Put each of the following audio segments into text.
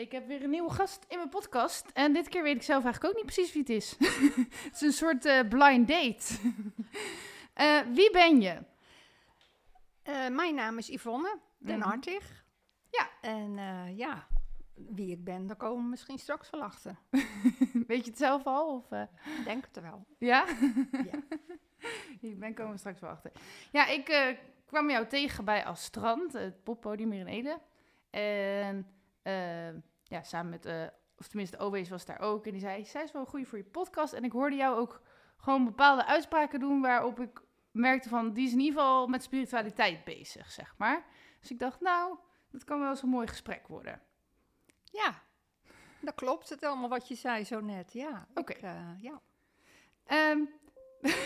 ik heb weer een nieuwe gast in mijn podcast. En dit keer weet ik zelf eigenlijk ook niet precies wie het is. het is een soort eh, blind date. Eh, wie ben je? Uh, mijn naam is Yvonne den Mhm. Hartig. Ja. En ja, wie ik ben, daar komen we misschien straks wel achter. Weet je het zelf al? Of. Ik denk het wel. Ja? Ja. ik ben komen we straks wel achter. Ja, ik kwam jou tegen bij Astrand, het poppodium hier in Ede. En uh, ja, samen met, uh, of tenminste, Owees was daar ook. En die zei, zij is wel goed voor je podcast. En ik hoorde jou ook gewoon bepaalde uitspraken doen waarop ik merkte van, die is in ieder geval met spiritualiteit bezig, zeg maar. Dus ik dacht, nou, dat kan wel eens een mooi gesprek worden. Ja, dat klopt het allemaal wat je zei zo net, ja. Oké. Uh, ja. Um,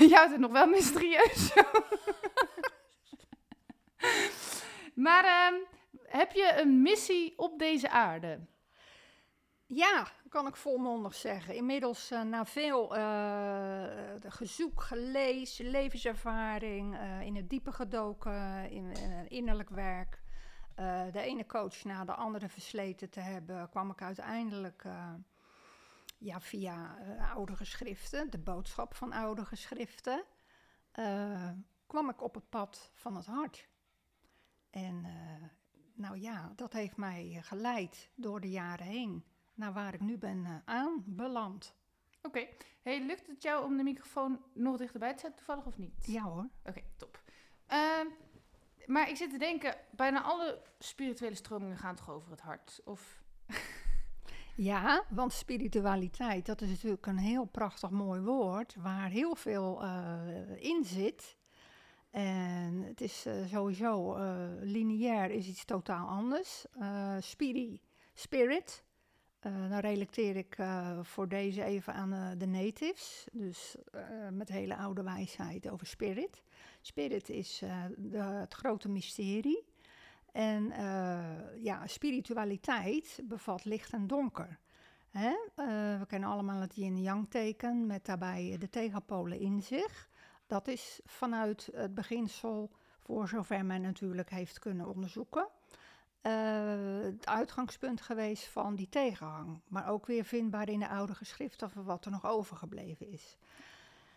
je houdt het nog wel mysterieus. maar um, heb je een missie op deze aarde? Ja, kan ik volmondig zeggen. Inmiddels uh, na veel uh, gezoek, gelezen, levenservaring, uh, in het diepe gedoken, in, in innerlijk werk. De ene coach na de andere versleten te hebben, kwam ik uiteindelijk ja, via oude geschriften, de boodschap van oude geschriften, kwam ik op het pad van het hart. En nou ja, dat heeft mij geleid door de jaren heen naar waar ik nu ben uh, aanbeland. Oké. Okay. Hey, lukt het jou om de microfoon nog dichterbij te zetten, toevallig of niet? Ja hoor. Oké, okay, top. Uh, maar ik zit te denken, bijna alle spirituele stromingen gaan toch over het hart? Of... ja, want spiritualiteit, dat is natuurlijk een heel prachtig mooi woord, waar heel veel uh, in zit. En het is uh, sowieso, lineair is iets totaal anders. spiri, spirit, uh, dan relateer ik uh, voor deze even aan uh, de natives, dus met hele oude wijsheid over spirit. Spirit is het grote mysterie. En ja, spiritualiteit bevat licht en donker. Hè? we kennen allemaal het yin-yang teken met daarbij de tegenpolen in zich. Dat is vanuit het beginsel, voor zover men natuurlijk heeft kunnen onderzoeken het uitgangspunt geweest van die tegenhang. Maar ook weer vindbaar in de oude geschriften van wat er nog overgebleven is.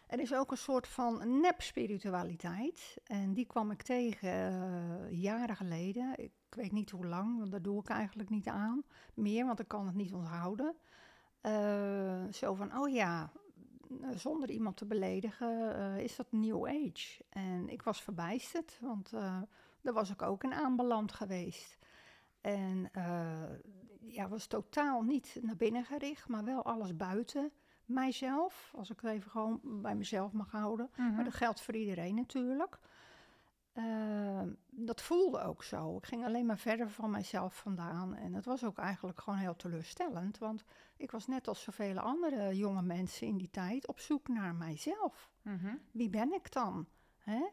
Er is ook een soort van nep-spiritualiteit. En die kwam ik tegen uh, jaren geleden. Ik weet niet hoe lang, want daar doe ik eigenlijk niet aan. Meer, want ik kan het niet onthouden. Uh, zo van, oh ja, zonder iemand te beledigen, is dat New Age. En ik was verbijsterd, want daar was ik ook in aanbeland geweest. En uh, ja, was totaal niet naar binnen gericht, maar wel alles buiten mijzelf. Als ik het even gewoon bij mezelf mag houden. Mhm. Maar dat geldt voor iedereen natuurlijk. Uh, dat voelde ook zo. Ik ging alleen maar verder van mijzelf vandaan. En het was ook eigenlijk gewoon heel teleurstellend. Want ik was net als zoveel andere jonge mensen in die tijd op zoek naar mijzelf. Mm -hmm. Wie ben ik dan? Hè?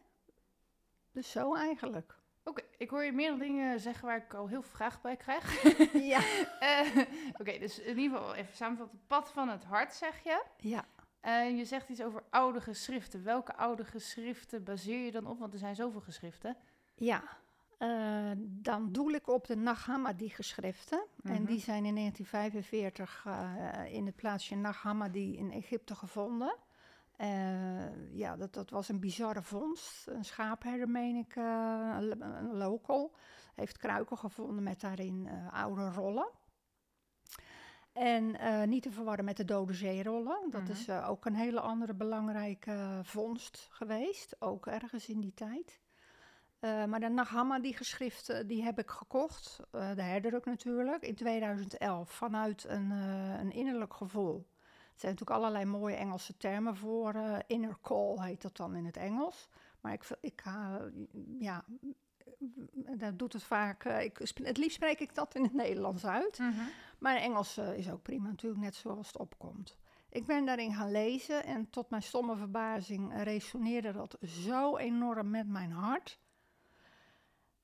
Dus zo eigenlijk. Oké, okay, ik hoor je meerdere dingen zeggen waar ik al heel veel vragen bij krijg. ja. uh, Oké, okay, dus in ieder geval even samenvatten. Het pad van het hart, zeg je. Ja. Uh, je zegt iets over oude geschriften. Welke oude geschriften baseer je dan op? Want er zijn zoveel geschriften. Ja, uh, dan doel ik op de Nag Hammadi geschriften. Mm -hmm. En die zijn in 1945 in het plaatsje Nag Hammadi in Egypte gevonden. Uh, ja, dat, dat was een bizarre vondst. Een schaapherder, meen ik, uh, een local. Heeft kruiken gevonden met daarin uh, oude rollen. En niet te verwarren met de Dode Zeerollen. Dat Mhm. is ook een hele andere belangrijke vondst geweest. Ook ergens in die tijd. maar de Naghamma, die geschriften, die heb ik gekocht. de herder ook natuurlijk. In 2011 vanuit een, een innerlijk gevoel. Er zijn natuurlijk allerlei mooie Engelse termen voor. Uh, inner call heet dat dan in het Engels. Maar ik, ik uh, ja, dat doet het vaak. Ik, het liefst spreek ik dat in het Nederlands uit. Mhm. Maar Engels eh, is ook prima natuurlijk, net zoals het opkomt. Ik ben daarin gaan lezen en tot mijn stomme verbazing eh, resoneerde dat zo enorm met mijn hart.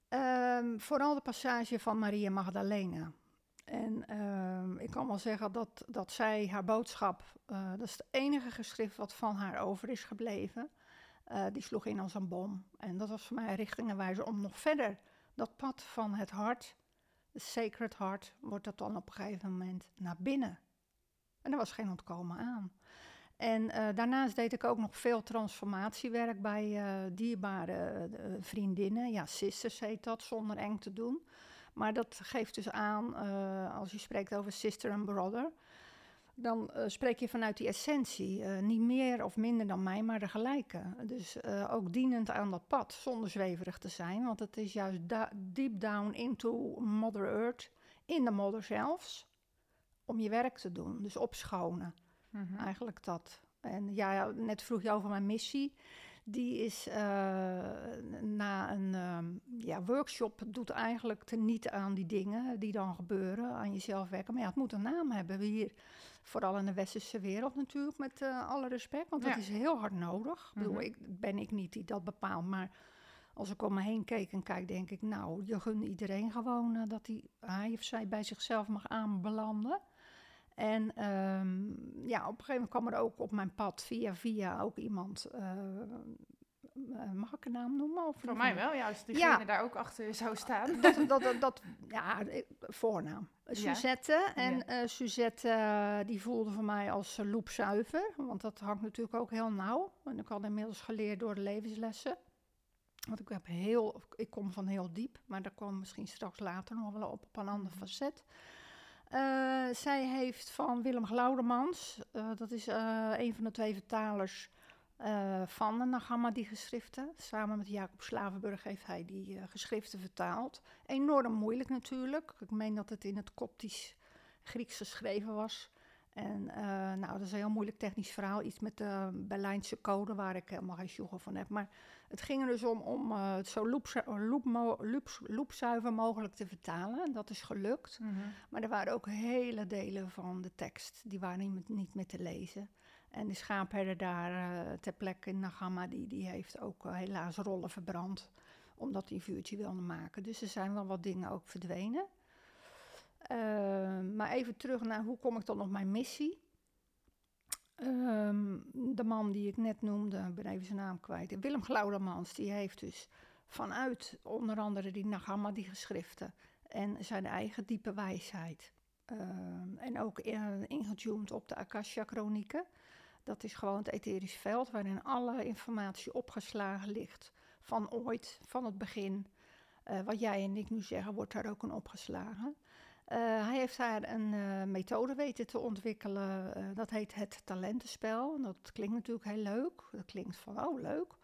Ehm, vooral de passage van Maria Magdalena. En ehm, ik kan wel zeggen dat, dat zij haar boodschap, eh, dat is het enige geschrift wat van haar over is gebleven. Eh, die sloeg in als een bom. En dat was voor mij een richtingenwijzer om nog verder dat pad van het hart, het sacred heart, wordt dat dan op een gegeven moment naar binnen. En er was geen ontkomen aan. En eh, daarnaast deed ik ook nog veel transformatiewerk bij dierbare vriendinnen. Ja, sisters heet dat, zonder eng te doen. Maar dat geeft dus aan, als je spreekt over sister en brother, dan uh, spreek je vanuit die essentie. Uh, niet meer of minder dan mij, maar de gelijke. Dus ook dienend aan dat pad, zonder zweverig te zijn. Want het is juist da deep down into Mother Earth, in de modder zelfs, om je werk te doen. Dus opschonen. Mm -hmm. Eigenlijk dat. En ja, ja, net vroeg je over mijn missie. Die is na een um, ja, workshop, doet eigenlijk teniet aan die dingen die dan gebeuren, aan jezelf werken. Maar ja, het moet een naam hebben. We hier Vooral in de westerse wereld natuurlijk, met uh, alle respect. Want dat is heel hard nodig. Mm -hmm. Ik bedoel, ik, ben ik niet die dat bepaalt. Maar als ik om me heen keek en kijk, denk ik... nou, je gunt iedereen gewoon uh, dat hij, hij of zij bij zichzelf mag aanbelanden. En um, ja, op een gegeven moment kwam er ook op mijn pad via via ook iemand... Uh, mag ik een naam noemen? Of Voor mij wel, ja. Als diegene ja. daar ook achter zou staan. Dat, dat, dat, dat ja, voornaam. Suzette. Ja. En ja. Uh, Suzette uh, die voelde voor mij als uh, loepzuiver. Want dat hangt natuurlijk ook heel nauw. En ik had inmiddels geleerd door de levenslessen. Want ik, heb heel, ik kom van heel diep. Maar daar kwam misschien straks later nog wel op, op een ander facet. Zij heeft van Willem Glaudemans, dat is een van de twee vertalers van de Nagama die geschriften. Samen met Jacob Slavenburg heeft hij die geschriften vertaald. Enorm moeilijk natuurlijk. Ik meen dat het in het Koptisch Grieks geschreven was. En nou, dat is een heel moeilijk technisch verhaal. Iets met de Berlijnse code waar ik helemaal geen sjoegel van heb. Maar het ging er dus om, om het zo loop, mogelijk te vertalen. En dat is gelukt. Mm -hmm. Maar er waren ook hele delen van de tekst die waren niet, niet meer te lezen. En de schaapherder daar uh, ter plekke in Nagama, die, die heeft ook uh, helaas rollen verbrand. Omdat hij een vuurtje wilde maken. Dus er zijn wel wat dingen ook verdwenen. Uh, maar even terug naar hoe kom ik dan op mijn missie. Um, de man die ik net noemde, ben even zijn naam kwijt. Willem Glaudemans, die heeft dus vanuit onder andere die Nagama, die geschriften. En zijn eigen diepe wijsheid. en ook ingetuned op de Akasha-chronieken. Dat is gewoon het etherisch veld waarin alle informatie opgeslagen ligt. Van ooit, van het begin. Uh, wat jij en ik nu zeggen, wordt daar ook een opgeslagen. Uh, hij heeft daar een uh, methode weten te ontwikkelen. dat heet het talentenspel. En dat klinkt natuurlijk heel leuk. Dat klinkt van, oh leuk.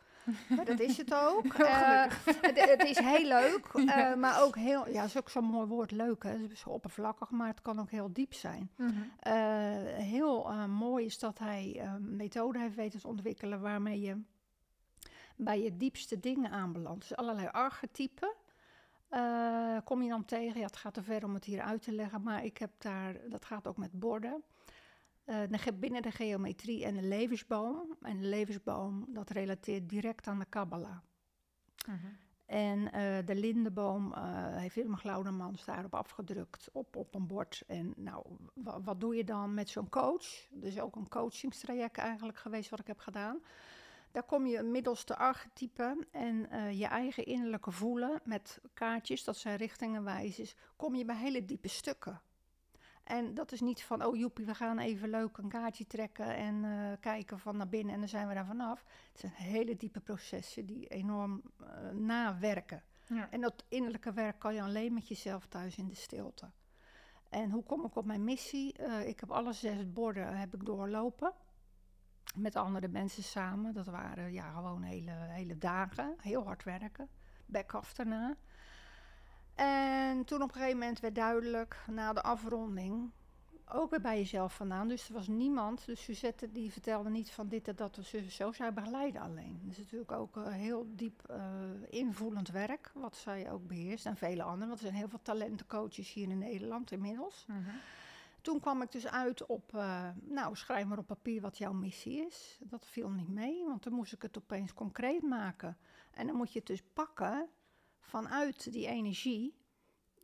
Maar dat is het ook. Uh, het, het, is heel leuk, uh, ja. maar ook heel, ja, is ook zo'n mooi woord, leuk. Hè? Het is zo oppervlakkig, maar het kan ook heel diep zijn. Mm -hmm. uh, heel mooi is dat hij een methode heeft weten te ontwikkelen waarmee je bij je diepste dingen aanbelandt. Dus allerlei archetypen. Kom je dan tegen? Ja, het gaat te ver om het hier uit te leggen, maar ik heb daar, dat gaat ook met borden. Uh, binnen de geometrie en de levensboom. En de levensboom, dat relateert direct aan de Kabbalah. Uh -huh. En uh, de lindenboom heeft Willem Glaudermans daarop afgedrukt op, op een bord. En nou, wat doe je dan met zo'n coach? Dus ook een coachingstraject eigenlijk geweest wat ik heb gedaan. Daar kom je middels de archetypen en je eigen innerlijke voelen met kaartjes, dat zijn richtingenwijzers, kom je bij hele diepe stukken. En dat is niet van, oh joepie, we gaan even leuk een kaartje trekken en uh, kijken van naar binnen en dan zijn we daar vanaf. Het zijn hele diepe processen die enorm uh, nawerken. Ja. En dat innerlijke werk kan je alleen met jezelf thuis in de stilte. En hoe kom ik op mijn missie? Uh, ik heb alle zes borden heb ik doorlopen. Met andere mensen samen. Dat waren ja, gewoon hele, hele dagen. Heel hard werken. Back-off daarna. En toen op een gegeven moment werd duidelijk, na de afronding, ook weer bij jezelf vandaan. Dus er was niemand, dus Suzette die vertelde niet van dit en dat, we zo zij begeleiden alleen. Is natuurlijk ook uh, heel diep uh, invoelend werk, wat zij ook beheerst en vele anderen. Want er zijn heel veel talentencoaches hier in Nederland inmiddels. Mm. Toen kwam ik dus uit op, eh, nou schrijf maar op papier wat jouw missie is. Dat viel niet mee, want dan moest ik het opeens concreet maken. En dan moet je het dus pakken vanuit die energie.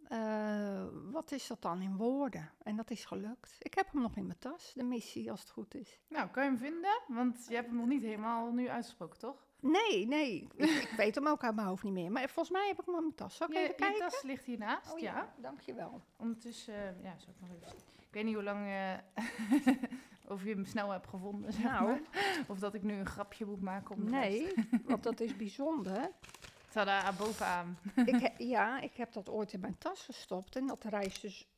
eh, wat is dat dan in woorden? En dat is gelukt. Ik heb hem nog in mijn tas, de missie, als het goed is. Nou, kan je hem vinden? Want je hebt hem nog niet helemaal nu uitgesproken, toch? Nee, nee, ik, ik weet hem ook uit mijn hoofd niet meer. Maar volgens mij heb ik hem in mijn tas. Zal ik je, even je kijken? tas ligt hiernaast, Oh ja. dankjewel. Ondertussen, eh, ja, zal ik nog even. Ik weet niet hoe lang, eh, of je hem snel hebt gevonden, zeg Nou. maar. Of dat ik nu een grapje moet maken om. Nee, want dat is bijzonder. Tada, bovenaan. ik he- ja, ik heb dat ooit in mijn tas gestopt en dat reist dus...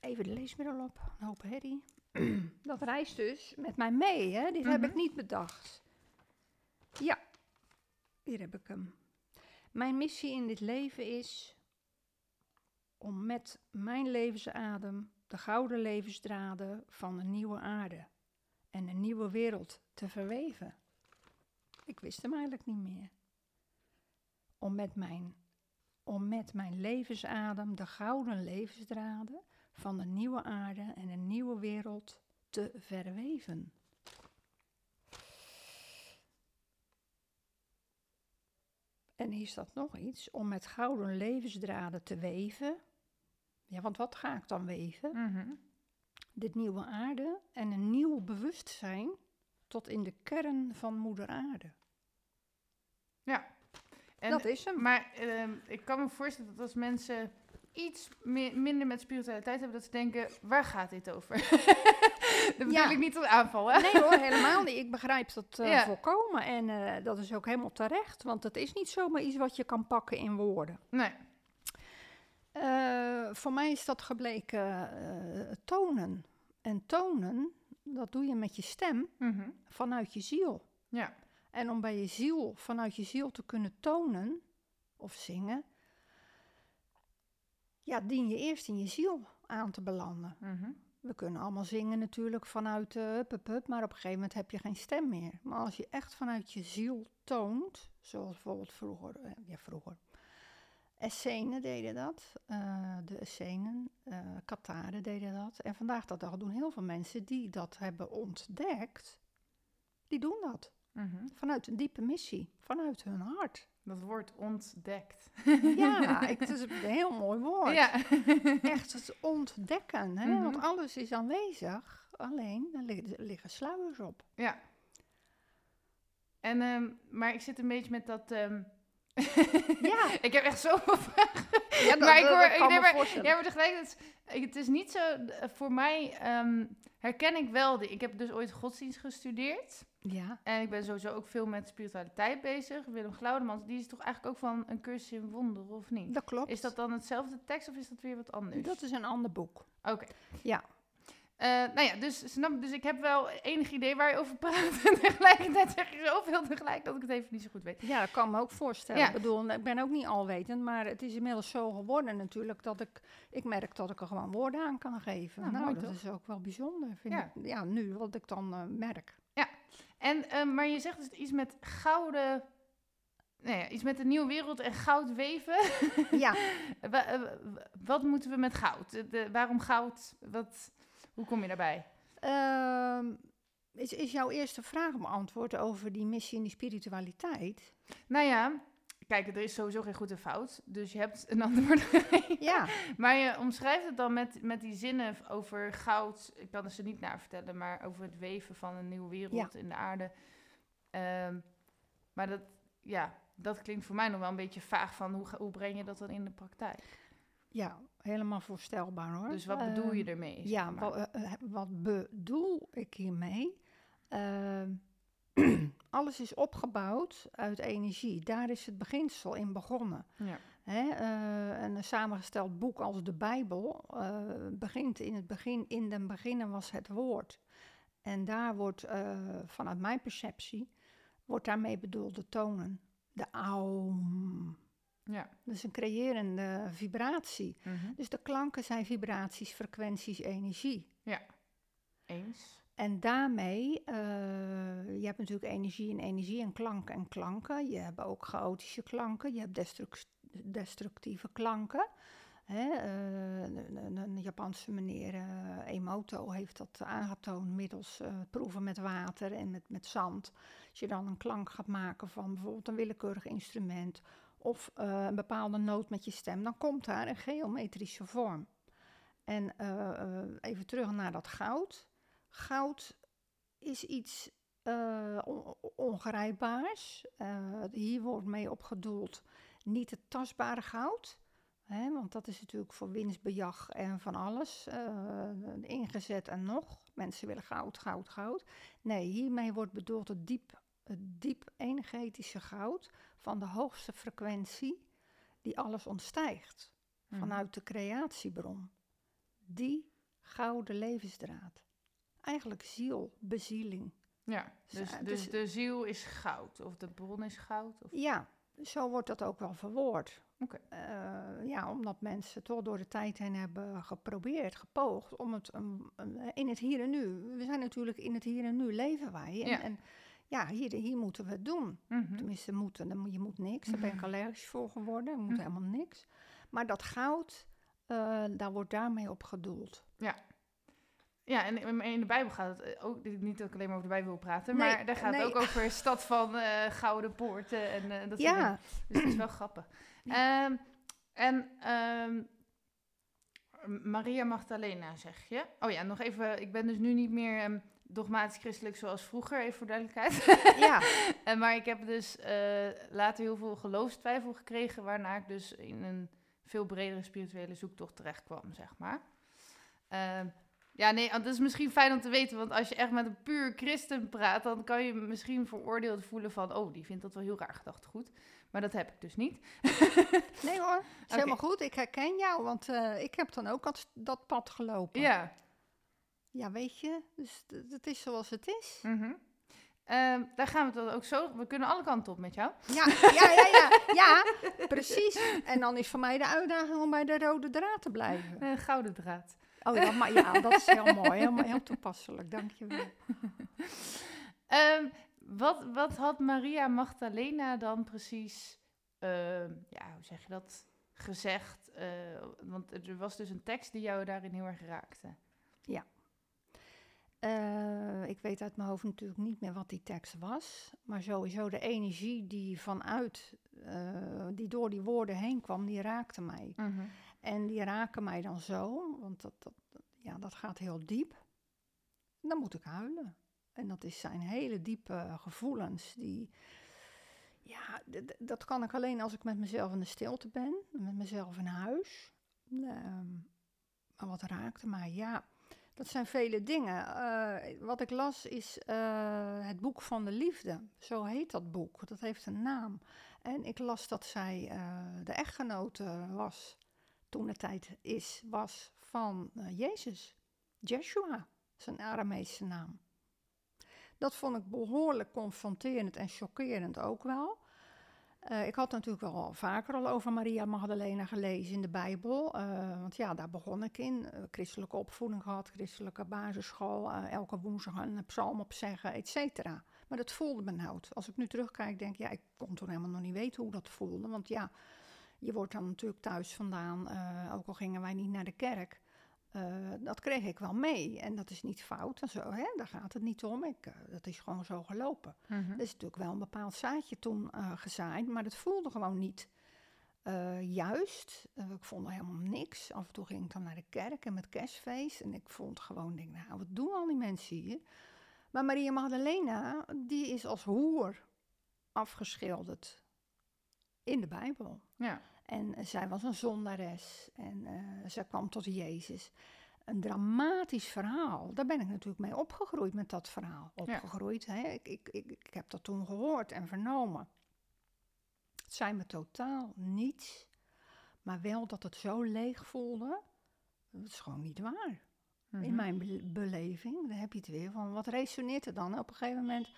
Even de leesmiddel op, een hoop herrie. dat reist dus met mij mee, hè. Dit heb ik Mhm. niet bedacht. Ja, hier heb ik hem. Mijn missie in dit leven is om met mijn levensadem de gouden levensdraden van een nieuwe aarde en een nieuwe wereld te verweven. Ik wist hem eigenlijk niet meer om met mijn, om met mijn levensadem de gouden levensdraden van een nieuwe aarde en een nieuwe wereld te verweven. En hier staat nog iets, om met gouden levensdraden te weven. Ja, want wat ga ik dan weven? Mhm. Dit nieuwe aarde en een nieuw bewustzijn tot in de kern van moeder aarde. Ja. En, dat is hem. Maar ehm, ik kan me voorstellen dat als mensen iets meer, minder met spiritualiteit hebben, dat ze denken, waar gaat dit over? dat bedoel Ja. ik niet tot aanval, hè? Nee hoor, helemaal niet. Ik begrijp dat eh, Ja. volkomen. En eh, dat is ook helemaal terecht. Want het is niet zomaar iets wat je kan pakken in woorden. Nee. Eh, voor mij is dat gebleken eh, tonen. En tonen, dat doe je met je stem Mhm. vanuit je ziel. Ja. En om bij je ziel, vanuit je ziel te kunnen tonen of zingen, ja, dien je eerst in je ziel aan te belanden. Mhm. We kunnen allemaal zingen natuurlijk vanuit de hup, hup, hup, maar op een gegeven moment heb je geen stem meer. Maar als je echt vanuit je ziel toont, zoals bijvoorbeeld vroeger, eh, ja vroeger, Essenen deden dat, eh, de Essenen, eh Kataren deden dat. En vandaag de dag doen heel veel mensen die dat hebben ontdekt, die doen dat. Mhm. Vanuit een diepe missie, vanuit hun hart. Dat wordt ontdekt. Ja, ik, het is een heel mooi woord. Ja. Echt het ontdekken, hè? Mhm. want alles is aanwezig, alleen er liggen, er liggen sluiers op. ja. En, ehm, maar ik zit een beetje met dat... ehm, Ja, ik heb echt zoveel vragen. ja dat, maar ik hoor, dat ik, kan nee, me maar, voorstellen. ja, maar tegelijkertijd, is- het is niet zo, voor mij ehm, herken ik wel, de, ik heb dus ooit godsdienst gestudeerd. Ja, En ik ben sowieso ook veel met spiritualiteit bezig. Willem Glaudemans, die is toch eigenlijk ook van een cursus in wonderen, of niet? dat klopt. Is dat dan hetzelfde tekst of is dat weer wat anders? Dat is een ander boek. Oké. Ja. Eh, nou ja, dus, snap, dus ik heb wel enig idee waar je over praat. En tegelijkertijd zeg je zoveel tegelijk dat ik het even niet zo goed weet. Ja, dat kan me ook voorstellen. Ja. Ik bedoel, ik ben ook niet alwetend, maar het is inmiddels zo geworden natuurlijk dat ik, ik merk dat ik er gewoon woorden aan kan geven. Nou, nou, dat toch? is ook wel bijzonder, vind Ja. ik. Ja, nu, wat ik dan eh, merk. En, eh, maar je zegt dus iets met gouden... Nee, ja, iets met de nieuwe wereld en goud weven. ja, wat moeten we met goud? De- waarom goud? Wat, hoe kom je daarbij? Ehm, is, is jouw eerste vraag beantwoord over die missie en die spiritualiteit? Nou ja, kijk, er is sowieso geen goed en fout. Dus je hebt een antwoord. Ja, Maar je omschrijft het dan met, met die zinnen over goud. Ik kan er ze niet naar vertellen, maar over het weven van een nieuwe wereld in de aarde. Ehm, maar dat, ja, dat klinkt voor mij nog wel een beetje vaag van hoe, hoe breng je dat dan in de praktijk? Ja, helemaal voorstelbaar hoor. Dus wat bedoel je Ehm, ermee? Ja, wat, eh, eh, wat bedoel ik hiermee? Ehm, alles is opgebouwd uit energie. Daar is het beginsel in begonnen. ja. Hè? eh, een samengesteld boek als de Bijbel begint in het begin. In den beginnen was het woord. En daar wordt, vanuit mijn perceptie, wordt daarmee bedoeld de tonen. De aum. Ja. Dus een creërende vibratie. Mhm. Dus de klanken zijn vibraties, frequenties, energie. Eens. En daarmee, eh, je hebt natuurlijk energie en energie en klanken en klanken. Je hebt ook chaotische klanken, je hebt destruc- destructieve klanken. Hè? eh, een, Japanse meneer eh, Emoto heeft dat aangetoond middels proeven met water en met, met zand. Als je dan een klank gaat maken van bijvoorbeeld een willekeurig instrument of eh, een bepaalde noot met je stem, dan komt daar een geometrische vorm. En eh, eh, even terug naar dat goud. Goud is iets on- ongrijpbaars. Hier wordt mee opgedoeld niet het tastbare goud. Hè, want dat is natuurlijk voor winstbejag en van alles ingezet en nog. Mensen willen goud, goud, goud. Nee, hiermee wordt bedoeld het diep, het diep energetische goud van de hoogste frequentie die alles ontstijgt Mhm. vanuit de creatiebron. Die gouden levensdraad. Eigenlijk ziel, bezieling. Ja, dus, Zo, dus dus- de ziel is goud, of de bron is goud. Of... Ja, zo wordt dat ook wel verwoord. Eh, ja, omdat mensen toch door de tijd heen hebben geprobeerd, gepoogd om het um, um, in het hier en nu. We zijn natuurlijk in het hier en nu leven wij. En ja, en, ja hier, hier moeten we het doen. Mhm. Tenminste, moeten. Je moet niks. Daar ben ik allergisch voor geworden. Je moet Mhm. helemaal niks. Maar dat goud, eh, daar wordt daarmee op gedoeld. Ja, en in- de Bijbel gaat het eh, ook, niet dat ik alleen maar over de Bijbel wil praten, Nee, maar daar gaat nee. het ook over stad van eh, gouden poorten en dat soort dingen. Ja, Dus dat is wel grappig. Ehm, en ehm, Maria Magdalena zeg je. Oh ja, nog even, ik ben dus nu niet meer ehm, dogmatisch christelijk zoals vroeger, even voor duidelijkheid. ja, En maar ik heb dus eh, later heel veel geloofstwijfel gekregen, waarna ik dus in een veel bredere spirituele zoektocht terecht kwam, zeg maar. Ehm, ja, nee, want dat is misschien fijn om te weten, want als je echt met een puur christen praat, dan kan je misschien veroordeeld voelen van, oh, die vindt dat wel heel raar gedachtegoed. Maar dat heb ik dus niet. nee hoor. Is helemaal goed. Ik herken jou, want eh, ik heb dan ook dat, dat pad gelopen. Ja. Ja, weet je. Dus het is zoals het is. mhm. Ehm, daar gaan we het dan ook zo. We kunnen alle kanten op met jou. Ja, ja, ja, ja, ja, precies. En dan is voor mij de uitdaging om bij de rode draad te blijven. Eh, gouden draad. Oh, ja, maar, ja dat is heel mooi. Heel, heel toepasselijk, dankjewel. Ehm, wat, wat had Maria Magdalena dan precies, ehm, ja, hoe zeg je dat, gezegd? Eh, want er was dus een tekst die jou daarin heel erg raakte. Eh, ik weet uit mijn hoofd natuurlijk niet meer wat die tekst was. Maar sowieso de energie die vanuit, eh, die door die woorden heen kwam, die raakte mij. En die raken mij dan zo, want dat, dat, ja, dat gaat heel diep. Dan moet ik huilen. En dat is zijn hele diepe gevoelens. Die, ja, dat kan ik alleen als ik met mezelf in de stilte ben, met mezelf in huis. Ehm, maar wat raakte mij? Ja, dat zijn vele dingen. Eh, wat ik las is eh, het boek van de liefde. Zo heet dat boek. Dat heeft een naam. En ik las dat zij eh, de echtgenote was toen de tijd is, was van Jezus. Joshua, zijn Aramese naam. Dat vond ik behoorlijk confronterend en chockerend ook wel. Eh, ik had natuurlijk wel vaker al over Maria Magdalena gelezen in de Bijbel. eh, want ja, daar begon ik in. Eh, christelijke opvoeding gehad, christelijke basisschool. elke woensdag een psalm opzeggen, et cetera. Maar dat voelde me nou. Als ik nu terugkijk, denk ik, ja, ik kon toen helemaal nog niet weten hoe dat voelde. Want ja, je wordt dan natuurlijk thuis vandaan, ook al gingen wij niet naar de kerk. Eh, dat kreeg ik wel mee. En dat is niet fout en zo, hè? daar gaat het niet om. Ik, eh, dat is gewoon zo gelopen. Mhm. Er is natuurlijk wel een bepaald zaadje toen eh, gezaaid, maar dat voelde gewoon niet juist. Ik vond er helemaal niks. Af en toe ging ik dan naar de kerk en met kerstfeest. En ik vond gewoon, denk, nou, wat doen al die mensen hier? Maar Maria Magdalena, die is als hoer afgeschilderd in de Bijbel. Ja. En zij was een zondares en eh, zij kwam tot Jezus. Een dramatisch verhaal. Daar ben ik natuurlijk mee opgegroeid met dat verhaal. Opgegroeid, hè? Ik, ik, ik, ik heb dat toen gehoord en vernomen. Het zei me totaal niets, maar wel dat het zo leeg voelde. Dat is gewoon niet waar. In Mhm. mijn be- beleving, daar heb je het weer van. Wat resoneert er dan? Op een gegeven moment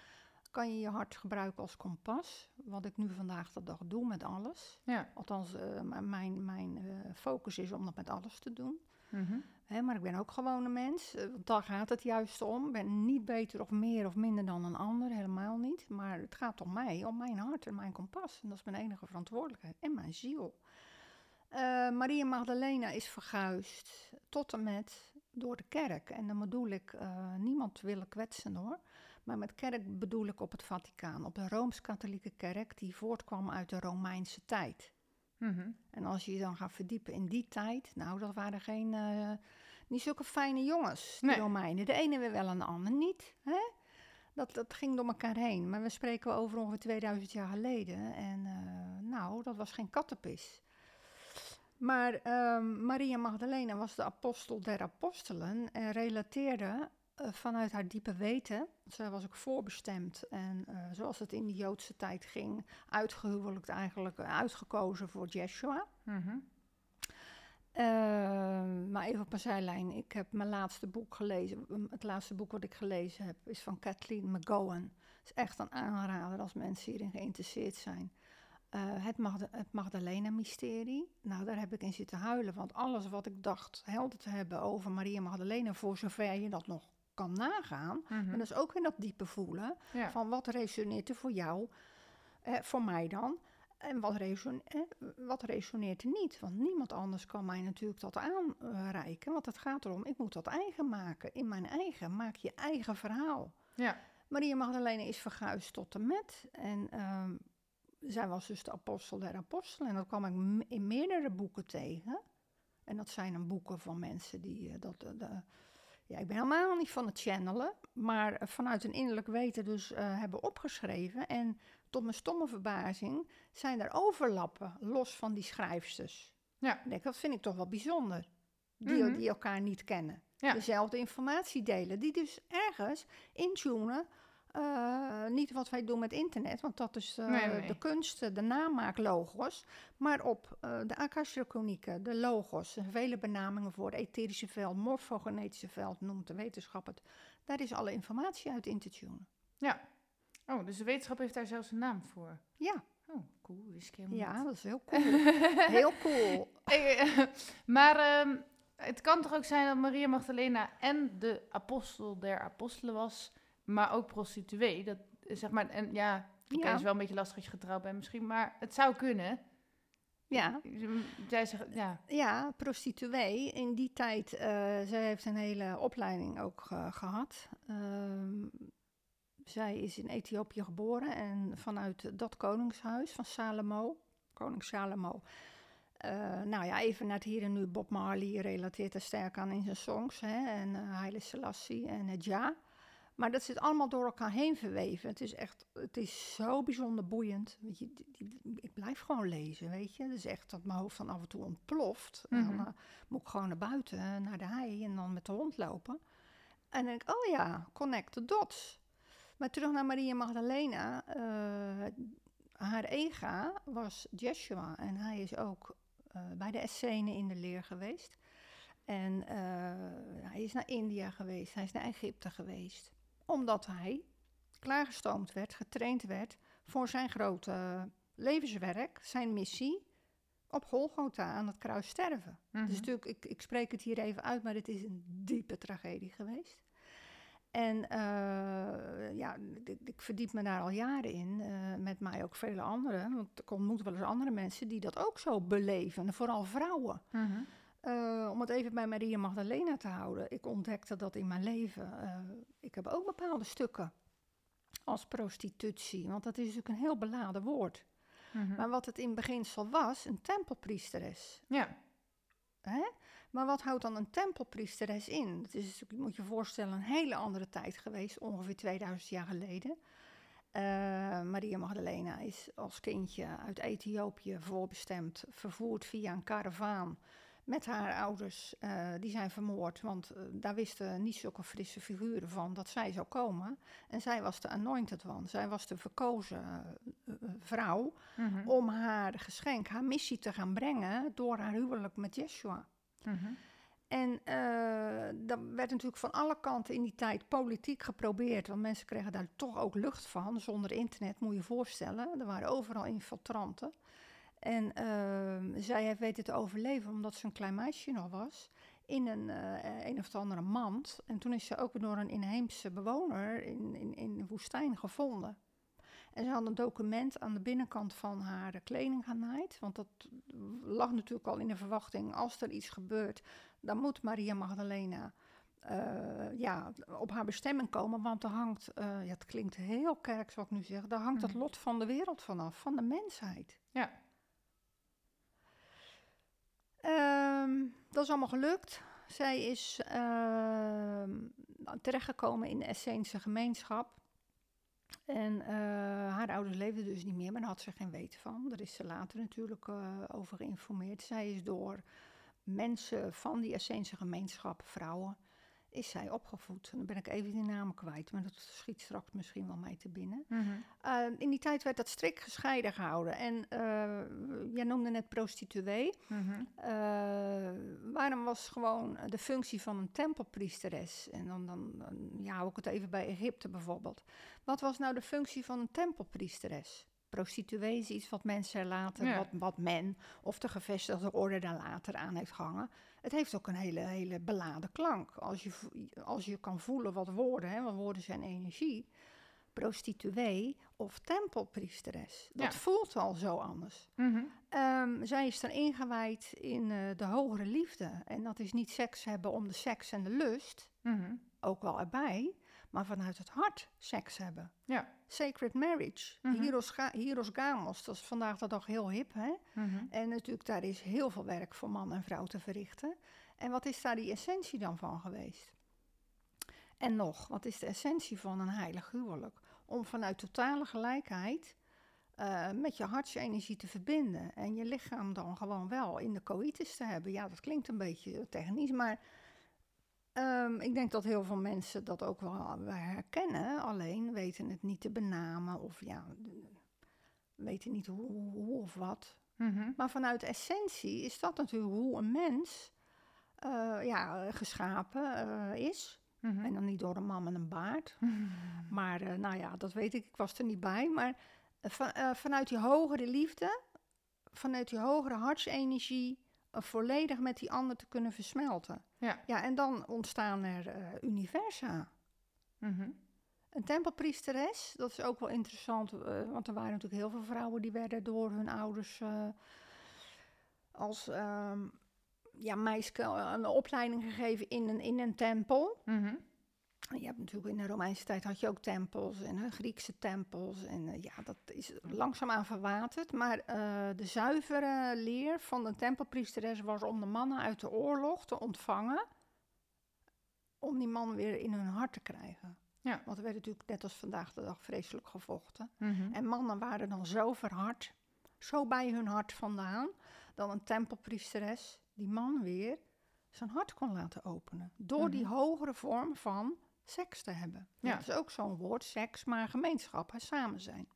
kan je je hart gebruiken als kompas. Wat ik nu vandaag de dag doe met alles. Ja. Althans, eh, mijn, mijn eh, focus is om dat met alles te doen. Mhm. Hè, maar ik ben ook gewoon een mens. eh, want daar gaat het juist om. Ik ben niet beter of meer of minder dan een ander. Helemaal niet. Maar het gaat om mij, om mijn hart en mijn kompas. En dat is mijn enige verantwoordelijkheid. En mijn ziel. Eh, Maria Magdalena is verguisd tot en met door de kerk. En dan bedoel ik, uh, niemand willen kwetsen hoor. Maar met kerk bedoel ik op het Vaticaan, op de Rooms-Katholieke kerk die voortkwam uit de Romeinse tijd. Mhm. En als je je dan gaat verdiepen in die tijd, nou, dat waren geen, uh, niet zulke fijne jongens, de Nee. Romeinen. De ene weer wel en de ander niet. Hè? Dat, dat ging door elkaar heen. Maar we spreken over ongeveer 2000 jaar geleden. En eh, nou, dat was geen kattenpis. Maar ehm, Maria Magdalena was de apostel der apostelen en relateerde eh, vanuit haar diepe weten. Zij was ook voorbestemd en eh, zoals het in de Joodse tijd ging, uitgehuwelijkt eigenlijk, eh, uitgekozen voor Jeshua. Mhm. Ehm, maar even op een zijlijn. Ik heb mijn laatste boek gelezen. Het laatste boek wat ik gelezen heb is van Kathleen McGowan. Het is echt een aanrader als mensen hierin geïnteresseerd zijn. Eh, het, Magda het Magdalena-mysterie. Nou, daar heb ik in zitten huilen. Want alles wat ik dacht helder te hebben over Maria Magdalena, voor zover je dat nog kan nagaan. Maar dat is ook in dat diepe voelen. Ja. Van wat resoneert er voor jou, eh, voor mij dan? En wat, reson eh, wat resoneert er niet? Want niemand anders kan mij natuurlijk dat aanreiken. Want het gaat erom, ik moet dat eigen maken. In mijn eigen, maak je eigen verhaal. ja. Maria Magdalena is verguisd tot en met. En ehm, zij was dus de apostel der apostelen. En dat kwam ik in meerdere boeken tegen. En dat zijn dan boeken van mensen die eh, dat... eh, de, ja, ik ben helemaal niet van het channelen, maar eh, vanuit een innerlijk weten dus eh, hebben opgeschreven. En tot mijn stomme verbazing zijn er overlappen, los van die schrijfsters. Ja. Ik denk, dat vind ik toch wel bijzonder. Die, Mhm. die elkaar niet kennen. Ja. Dezelfde informatie delen. Die dus ergens intunen. Eh, niet wat wij doen met internet, want dat is eh, Nee, nee. de kunst, de namaak-logos. Maar op eh, de akasha-chronieken, de logos, vele benamingen voor het etherische veld, morfogenetische veld, noemt de wetenschap het. Daar is alle informatie uit in te tunen. ja. Oh, dus de wetenschap heeft daar zelfs een naam voor. Ja, Oh, cool. Wist ik helemaal ja, niet. dat is heel cool. heel cool. Eh, maar ehm, het kan toch ook zijn dat Maria Magdalena en de apostel der apostelen was, maar ook prostituee. Dat, zeg maar, en ja, oké, Ja. is wel een beetje lastig als je getrouwd bent misschien, maar het zou kunnen. Ja, Jij zegt, ja. Ja, prostituee. In die tijd, eh zij heeft een hele opleiding ook eh, gehad. Ehm, zij is in Ethiopië geboren en vanuit dat koningshuis van Salomo, koning Salomo. eh, nou ja, even naar het hier en nu. Bob Marley relateert er sterk aan in zijn songs. Hè, en eh Haile Selassie en het Ja. Maar dat zit allemaal door elkaar heen verweven. Het is echt, het is zo bijzonder boeiend. Weet je, die- die- ik blijf gewoon lezen, weet je. Het is echt dat mijn hoofd dan af en toe ontploft. En dan Mhm. eh, moet ik gewoon naar buiten, naar de hei en dan met de hond lopen. En dan denk ik, oh ja, connect the dots. Maar terug naar Maria Magdalena. eh, haar ega was Jeshua. En hij is ook eh, bij de Essenen in de leer geweest. En hij is naar India geweest, hij is naar Egypte geweest. Omdat hij klaargestoomd werd, getraind werd voor zijn grote levenswerk, zijn missie op Golgotha aan het kruis sterven. Mhm. Dus natuurlijk, ik, ik spreek het hier even uit, maar het is een diepe tragedie geweest. En eh, ja, ik, ik verdiep me daar al jaren in, eh, met mij ook vele anderen. Want ik ontmoet wel eens andere mensen die dat ook zo beleven, en vooral vrouwen. Mhm. Eh, om het even bij Maria Magdalena te houden. Ik ontdekte dat in mijn leven. eh, ik heb ook bepaalde stukken als prostitutie. Want dat is natuurlijk een heel beladen woord. Mhm. Maar wat het in beginsel was, een tempelpriesteres. Ja. Hè? Maar wat houdt dan een tempelpriesteres in? Het is, je moet je voorstellen, een hele andere tijd geweest, ongeveer 2000 jaar geleden. Eh, Maria Magdalena is als kindje uit Ethiopië voorbestemd, vervoerd via een karavaan met haar ouders. eh, die zijn vermoord, want eh, daar wisten niet zulke frisse figuren van dat zij zou komen. En zij was de anointed one, zij was de verkozen eh, vrouw Mhm. om haar geschenk, haar missie te gaan brengen door haar huwelijk met Yeshua. Mhm. En dat werd natuurlijk van alle kanten in die tijd politiek geprobeerd, want mensen kregen daar toch ook lucht van. Zonder internet moet je je voorstellen, er waren overal infiltranten. En ehm, zij heeft weten te overleven omdat ze een klein meisje nog was in een, eh, een of andere mand. En toen is ze ook door een inheemse bewoner in, in, in de woestijn gevonden. En ze had een document aan de binnenkant van haar kleding genaaid. Want dat lag natuurlijk al in de verwachting. Als er iets gebeurt, dan moet Maria Magdalena eh, ja, op haar bestemming komen. Want er hangt, uh, ja, het klinkt heel kerk, zou ik nu zeggen. Daar hangt het Mhm. lot van de wereld vanaf, van de mensheid. Ja. Ehm, dat is allemaal gelukt. Zij is ehm, terechtgekomen in de Essense gemeenschap. En eh, haar ouders leefden dus niet meer, maar daar had ze geen weten van. Daar is ze later natuurlijk eh, over geïnformeerd. Zij is door mensen van die Essense gemeenschap, vrouwen, is zij opgevoed. En dan ben ik even die namen kwijt, maar dat schiet straks misschien wel mij te binnen. Mhm. Uh, in die tijd werd dat strikt gescheiden gehouden. En uh, jij noemde net prostituee. Mhm. Uh, waarom was gewoon de functie van een tempelpriesteres? En dan, dan, ja, hou ik het even bij Egypte bijvoorbeeld. Wat was nou de functie van een tempelpriesteres? Prostituee is iets wat mensen later, Ja. wat, wat men of de gevestigde orde daar later aan heeft gehangen. Het heeft ook een hele, hele beladen klank. Als je, als je kan voelen wat woorden, hè, want woorden zijn energie. Prostituee of tempelpriesteres. Dat Ja. voelt al zo anders. Mhm. Ehm, zij is er ingewijd in eh, de hogere liefde. En dat is niet seks hebben om de seks en de lust, Mhm. ook wel erbij, maar vanuit het hart seks hebben. Ja. Sacred marriage, Mhm. Hieros, ga- Hieros Gamos, dat is vandaag de dag heel hip. Hè? Mhm. En natuurlijk, daar is heel veel werk voor man en vrouw te verrichten. En wat is daar die essentie dan van geweest? En nog, wat is de essentie van een heilig huwelijk? Om vanuit totale gelijkheid eh, met je hartsenergie te verbinden. En je lichaam dan gewoon wel in de coïtus te hebben. Ja, dat klinkt een beetje technisch, maar ehm, ik denk dat heel veel mensen dat ook wel herkennen. Alleen weten het niet te benamen of ja, weten niet hoe, hoe of wat. Mhm. Maar vanuit essentie is dat natuurlijk hoe een mens eh, ja, geschapen eh, is. Mhm. En dan niet door een man met een baard. Maar eh, nou ja, dat weet ik, ik was er niet bij. Maar van- vanuit die hogere liefde, vanuit die hogere hartsenergie, volledig met die ander te kunnen versmelten. Ja. Ja, en dan ontstaan er eh, universa. Mhm. Een tempelpriesteres, dat is ook wel interessant, eh, want er waren natuurlijk heel veel vrouwen die werden door hun ouders eh, als ehm, ja, meisje een opleiding gegeven in een, in een tempel. Mhm. Je hebt natuurlijk in de Romeinse tijd had je ook tempels en eh, Griekse tempels. En eh, ja, dat is langzaamaan verwaterd. Maar eh, de zuivere leer van de tempelpriesteres was om de mannen uit de oorlog te ontvangen. Om die man weer in hun hart te krijgen. Ja. Want er werd natuurlijk net als vandaag de dag vreselijk gevochten. Mhm. En mannen waren dan zo verhard, zo bij hun hart vandaan, dat een tempelpriesteres die man weer zijn hart kon laten openen. Door die Mhm. hogere vorm van seks te hebben. Ja. Dat is ook zo'n woord, seks, maar gemeenschap, hè, samen zijn.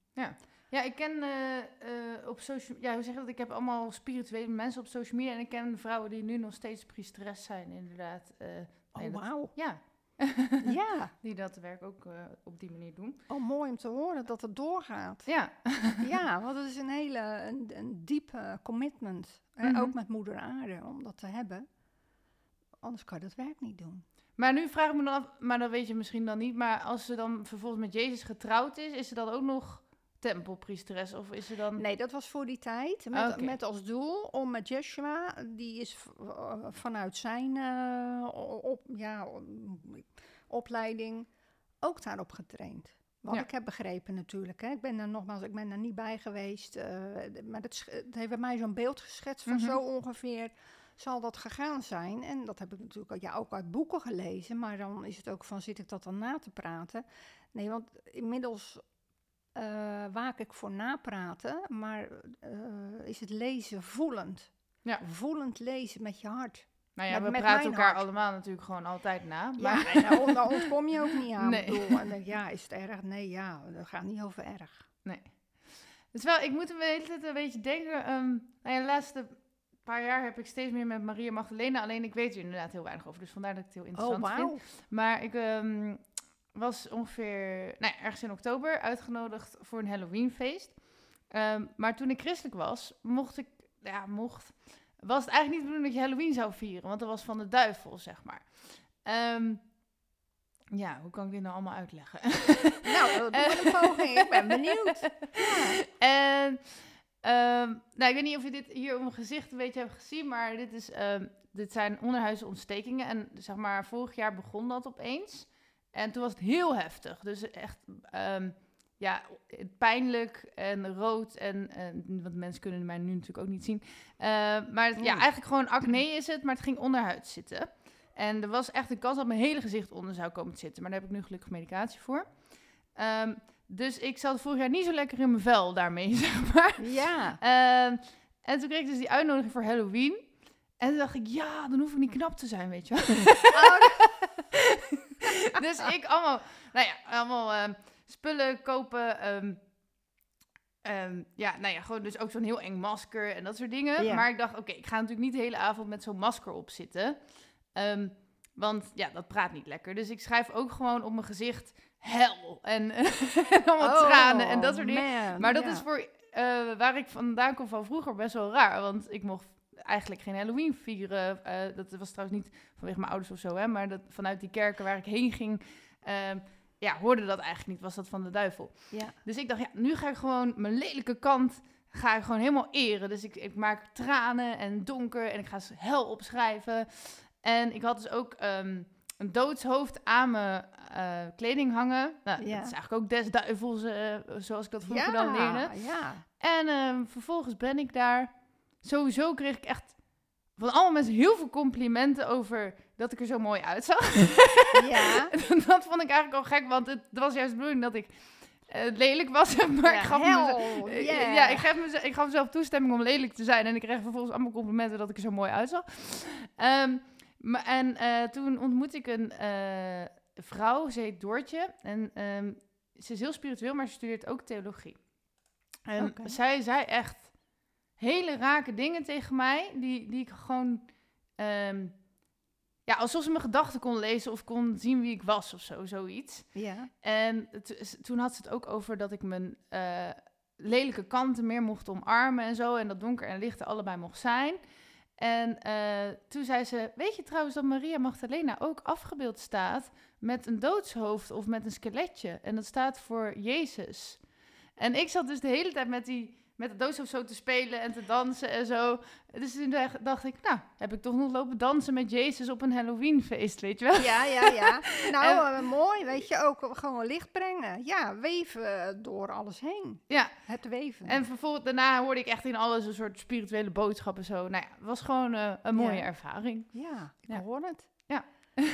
Ja, ik ken eh, eh, op social ja, hoe zeg je dat? Ik heb allemaal spirituele mensen op social media en ik ken vrouwen die nu nog steeds priesteres zijn, inderdaad. eh, Oh, nee, wauw. ja, ja, die dat werk ook op die manier doen. oh, mooi om te horen dat het doorgaat. Ja, ja, want het is een hele een, een diepe commitment. Mhm. Ook met moeder aarde, om dat te hebben. Anders kan je dat werk niet doen. Maar nu vraag ik me dan af, maar dat weet je misschien dan niet, maar als ze dan vervolgens met Jezus getrouwd is, is ze dan ook nog tempelpriesteres of is ze dan... Nee, dat was voor die tijd. Met, Oké. met als doel om met Joshua, die is eh, vanuit zijn eh, op, ja, opleiding ook daarop getraind. Wat Ja. ik heb begrepen natuurlijk. Hè. Ik ben er nogmaals, ik ben er niet bij geweest. eh, maar het heeft bij mij zo'n beeld geschetst van Mhm. zo ongeveer zal dat gegaan zijn. En dat heb ik natuurlijk ja, ook uit boeken gelezen. Maar dan is het ook van, zit ik dat dan na te praten? Nee, want inmiddels eh, waak ik voor napraten. Maar eh, is het lezen voelend. Ja. Voelend lezen met je hart. Nou ja, Met- we praten elkaar hart. allemaal natuurlijk gewoon altijd na. Maar Ja, en daar, ontkom je ook niet aan. Nee. Nee. Bedoel, en dan, ja, is het erg? Nee, ja, dat gaat niet over erg. Terwijl ik moet er de hele tijd een beetje denken. ehm nou ja, de laatste paar jaar heb ik steeds meer met Maria Magdalena. Alleen ik weet er inderdaad heel weinig over. Dus vandaar dat ik het heel Oh, interessant vind. wauw. Maar ik ehm, was ongeveer nou, ja, ergens in oktober uitgenodigd voor een Halloweenfeest. Ehm, maar toen ik christelijk was, mocht ik, ja, mocht, was het eigenlijk niet de bedoeling dat je Halloween zou vieren, want dat was van de duivel, zeg maar. Ehm, Ja, hoe kan ik dit nou allemaal uitleggen? Nou, doe maar een poging. Ik ben benieuwd. Ja. En, ehm, nou, ik weet niet of je dit hier op mijn gezicht een beetje hebt gezien, maar dit, is, ehm, dit zijn onderhuidsontstekingen. En zeg maar, vorig jaar begon dat opeens. En toen was het heel heftig. Dus echt, ehm, ja, pijnlijk en rood. En, en, want mensen kunnen mij nu natuurlijk ook niet zien. Maar het- ja, Mm. eigenlijk gewoon acne is het, maar het ging onderhuid zitten. En er was echt een kans dat mijn hele gezicht onder zou komen te zitten. Maar daar heb ik nu gelukkig medicatie voor. Dus ik zat vorig jaar niet zo lekker in mijn vel daarmee, zeg maar. Ja. Ehm, en toen kreeg ik dus die uitnodiging voor Halloween. En toen dacht ik, ja, dan hoef ik niet knap te zijn, weet je wel. dus ik allemaal, nou ja, allemaal ehm, spullen kopen. ehm, ja, nou ja, gewoon dus ook zo'n heel eng masker en dat soort dingen. Ja. Maar ik dacht, oké, ik ga natuurlijk niet de hele avond met zo'n masker op zitten. Want ja, dat praat niet lekker. Dus ik schrijf ook gewoon op mijn gezicht hel en, en allemaal tranen en dat soort dingen. Oh, Maar dat ja. is voor eh, waar ik vandaan kom van vroeger best wel raar. Want ik mocht eigenlijk geen Halloween vieren. Eh, dat was trouwens niet vanwege mijn ouders of zo, hè. Maar dat, vanuit die kerken waar ik heen ging, ehm, ja, hoorde dat eigenlijk niet. Was dat van de duivel. Ja. Dus ik dacht, ja, nu ga ik gewoon mijn lelijke kant ga ik gewoon helemaal eren. Dus ik, ik maak tranen en donker en ik ga hel opschrijven. En ik had dus ook ehm, een doodshoofd aan mijn eh, kleding hangen. Nou, Ja. Dat is eigenlijk ook des duivels, eh, zoals ik dat vroeger dan leerde. Ja, En ehm, vervolgens ben ik daar. Sowieso kreeg ik echt van allemaal mensen heel veel complimenten over dat ik er zo mooi uitzag. ja. dat vond ik eigenlijk al gek, want het was juist de bedoeling dat ik eh, lelijk was. Maar Ja, ik gaf hell, mezelf, yeah. ja, ik, gaf mezelf, ik gaf mezelf toestemming om lelijk te zijn. En ik kreeg vervolgens allemaal complimenten dat ik er zo mooi uitzag. Ehm, maar, en eh, toen ontmoette ik een eh, vrouw, ze heet Doortje. En ehm, ze is heel spiritueel, maar ze studeert ook theologie. En zij zei echt hele rake dingen tegen mij, die, die ik gewoon... ehm, ja, alsof ze mijn gedachten kon lezen of kon zien wie ik was of zo, zoiets. ja. En toen had ze het ook over dat ik mijn eh, lelijke kanten meer mocht omarmen en zo. En dat donker en licht er allebei mocht zijn. En eh, toen zei ze, weet je trouwens dat Maria Magdalena ook afgebeeld staat met een doodshoofd of met een skeletje. En dat staat voor Jezus. En ik zat dus de hele tijd met die met het doodshoofd zo te spelen en te dansen en zo. Dus toen dacht- ik, nou, heb ik toch nog lopen dansen met Jezus op een Halloweenfeest, weet je wel? Ja, ja, ja. Nou, eh, mooi, weet je, ook gewoon licht brengen. Ja, weven door alles heen. Ja, Het weven. En vervolgens daarna hoorde ik echt in alles een soort spirituele boodschappen zo. Nou ja, het was gewoon eh, een mooie Ja. ervaring. ja, ik Ja. hoor het. Ja.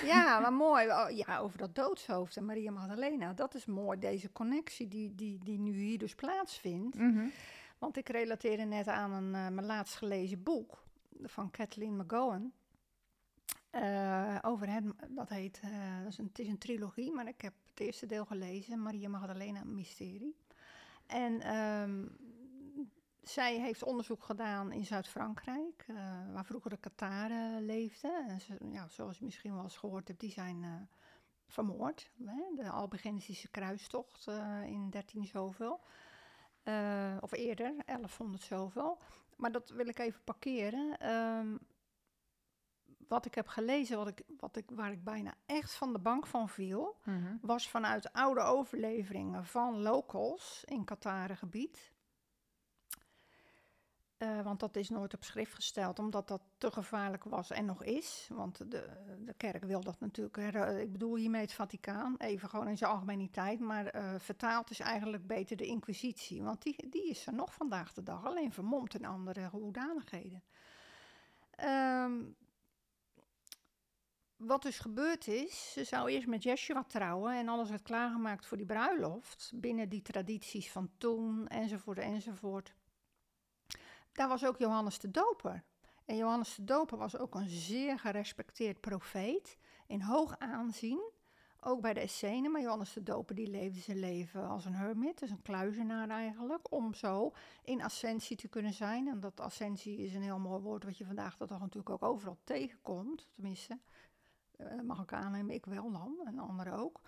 ja, maar mooi. Oh, Ja, over dat doodshoofd en Maria Magdalena. Dat is mooi, deze connectie die, die, die nu hier dus plaatsvindt. Mhm. Want ik relateerde net aan een, eh, mijn laatst gelezen boek van Kathleen McGowan. Eh, over het, dat heet, eh, dat is een, het is een trilogie, maar ik heb het eerste deel gelezen, Maria Magdalena Mysterie. En ehm, zij heeft onderzoek gedaan in Zuid-Frankrijk, waar vroeger de Kataren leefden. En ja, zoals je misschien wel eens gehoord hebt, die zijn vermoord. Hè? De Albigentische kruistocht in 13 zoveel. Eh, of eerder, 1100 zoveel. Maar dat wil ik even parkeren. Ehm, wat ik heb gelezen, wat ik, wat ik, waar ik bijna echt van de bank van viel, Mhm. was vanuit oude overleveringen van locals in Qatarengebied. Eh, want dat is nooit op schrift gesteld, omdat dat te gevaarlijk was en nog is. Want de, de kerk wil dat natuurlijk. ik bedoel hiermee het Vaticaan, even gewoon in zijn algemeniteit. Maar eh, vertaald is eigenlijk beter de Inquisitie. Want die, die is er nog vandaag de dag, alleen vermomd in andere hoedanigheden. Ehm, wat dus gebeurd is, ze zou eerst met Yeshua trouwen en alles werd klaargemaakt voor die bruiloft. Binnen die tradities van toen, enzovoort, enzovoort. Daar was ook Johannes de Doper. En Johannes de Doper was ook een zeer gerespecteerd profeet, in hoog aanzien. Ook bij de Essenen, maar Johannes de Doper die leefde zijn leven als een hermit, dus een kluizenaar eigenlijk, om zo in ascensie te kunnen zijn. En dat ascensie is een heel mooi woord wat je vandaag de dag natuurlijk ook overal tegenkomt, tenminste. Eh, mag ik aannemen, ik wel dan, en anderen ook.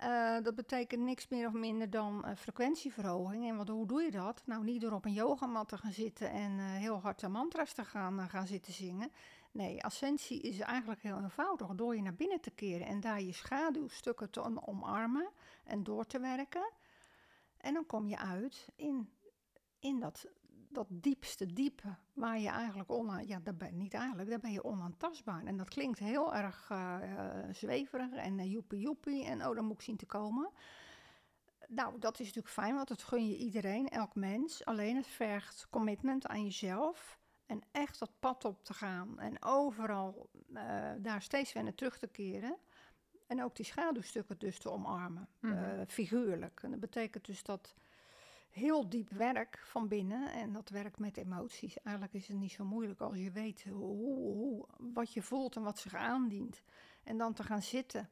Eh, dat betekent niks meer of minder dan eh, frequentieverhoging. En wat, hoe doe je dat? Nou, niet door op een yogamat te gaan zitten en eh, heel hard de mantra's te gaan, gaan zitten zingen. Nee, ascensie is eigenlijk heel eenvoudig. Door je naar binnen te keren en daar je schaduwstukken te om- omarmen en door te werken. En dan kom je uit in, in dat, dat diepste diepe, waar je eigenlijk ona, ja, daar ben, niet eigenlijk, daar ben je onaantastbaar. En dat klinkt heel erg eh, eh, zweverig en uh, joepie joepie en oh, dan moet ik zien te komen. Nou, dat is natuurlijk fijn, want dat gun je iedereen, elk mens. Alleen het vergt commitment aan jezelf en echt dat pad op te gaan en overal uh, daar steeds weer naar terug te keren. En ook die schaduwstukken dus te omarmen, mm -hmm. uh, figuurlijk. En dat betekent dus dat heel diep werk van binnen en dat werk met emoties. Eigenlijk is het niet zo moeilijk als je weet hoe, wat je voelt en wat zich aandient. En dan te gaan zitten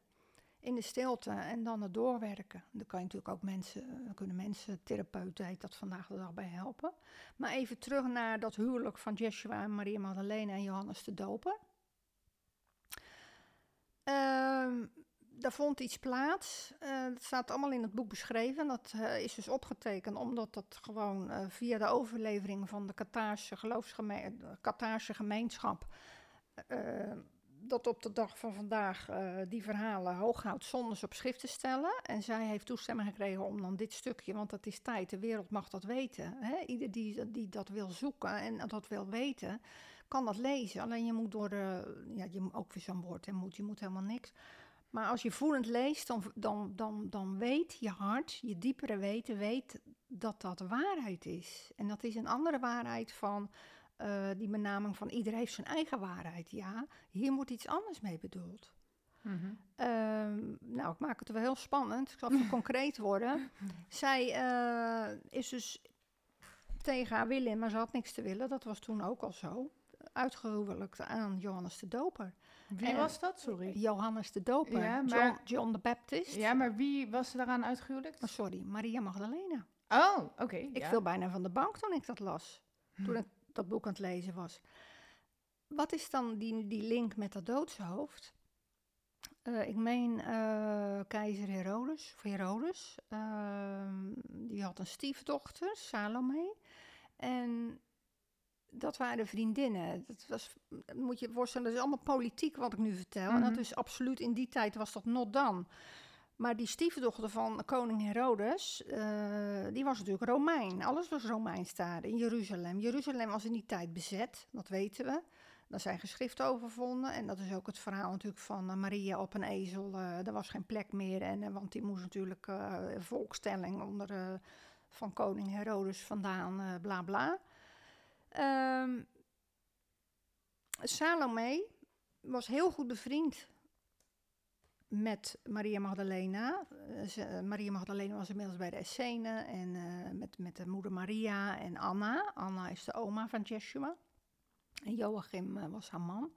in de stilte en dan het doorwerken. Dan kan je natuurlijk ook mensen, kunnen mensen, therapeuten dat vandaag de dag bij helpen. Maar even terug naar dat huwelijk van Joshua en Maria Magdalena en Johannes de Doper. Uh, daar vond iets plaats. Uh, dat staat allemaal in het boek beschreven. Dat uh, is dus opgetekend omdat dat gewoon uh, via de overlevering van de Kataarse geloofsgemeenschap, gemeenschap dat op de dag van vandaag die verhalen hoog houdt zonder ze op schrift te stellen. En zij heeft toestemming gekregen om dan dit stukje, want dat is tijd, de wereld mag dat weten. Hè? Ieder die, die dat wil zoeken en dat wil weten, kan dat lezen. Alleen je moet door de, ja, je ook weer zo'n woord, hè, moet, je moet helemaal niks. Maar als je voelend leest, dan, dan, dan, dan weet je hart, je diepere weten, weet dat dat waarheid is. En dat is een andere waarheid van uh, die benaming van iedereen heeft zijn eigen waarheid. Ja, hier moet iets anders mee bedoeld. Mm -hmm. uh, nou, ik maak het wel heel spannend. Ik zal even concreet worden. Zij uh, is dus tegen haar willen, maar ze had niks te willen. Dat was toen ook al zo. Uitgehuwelijkd aan Johannes de Doper. Wie en was dat? Sorry. Johannes de Doper. Ja, maar, John, John the Baptist. Ja, maar wie was daaraan uitgehuwelijkd? Oh, sorry, Maria Magdalena. Oh, oké. Okay, ik ja. viel bijna van de bank toen ik dat las. Toen ik dat boek aan het lezen was. Wat is dan die, die link met dat doodshoofd? Uh, ik meen uh, keizer Herodes, of Herodes. Uh, die had een stiefdochter, Salome. En dat waren vriendinnen. Dat was, moet je je voorstellen, dat is allemaal politiek wat ik nu vertel. Mm -hmm. En dat is absoluut, in die tijd was dat not dan. Maar die stiefdochter van koning Herodes, uh, die was natuurlijk Romein. Alles was Romeins daar in Jeruzalem. Jeruzalem was in die tijd bezet, dat weten we. Daar zijn geschriften over gevonden. En dat is ook het verhaal natuurlijk van uh, Maria op een ezel. Uh, er was geen plek meer, en, want die moest natuurlijk volkstelling onder van koning Herodes vandaan, bla bla. Um, Salome was heel goed bevriend met Maria Magdalena. Uh, ze, Maria Magdalena was inmiddels bij de Essene en uh, met, met de moeder Maria en Anna. Anna is de oma van Jeshua. En Joachim was haar man.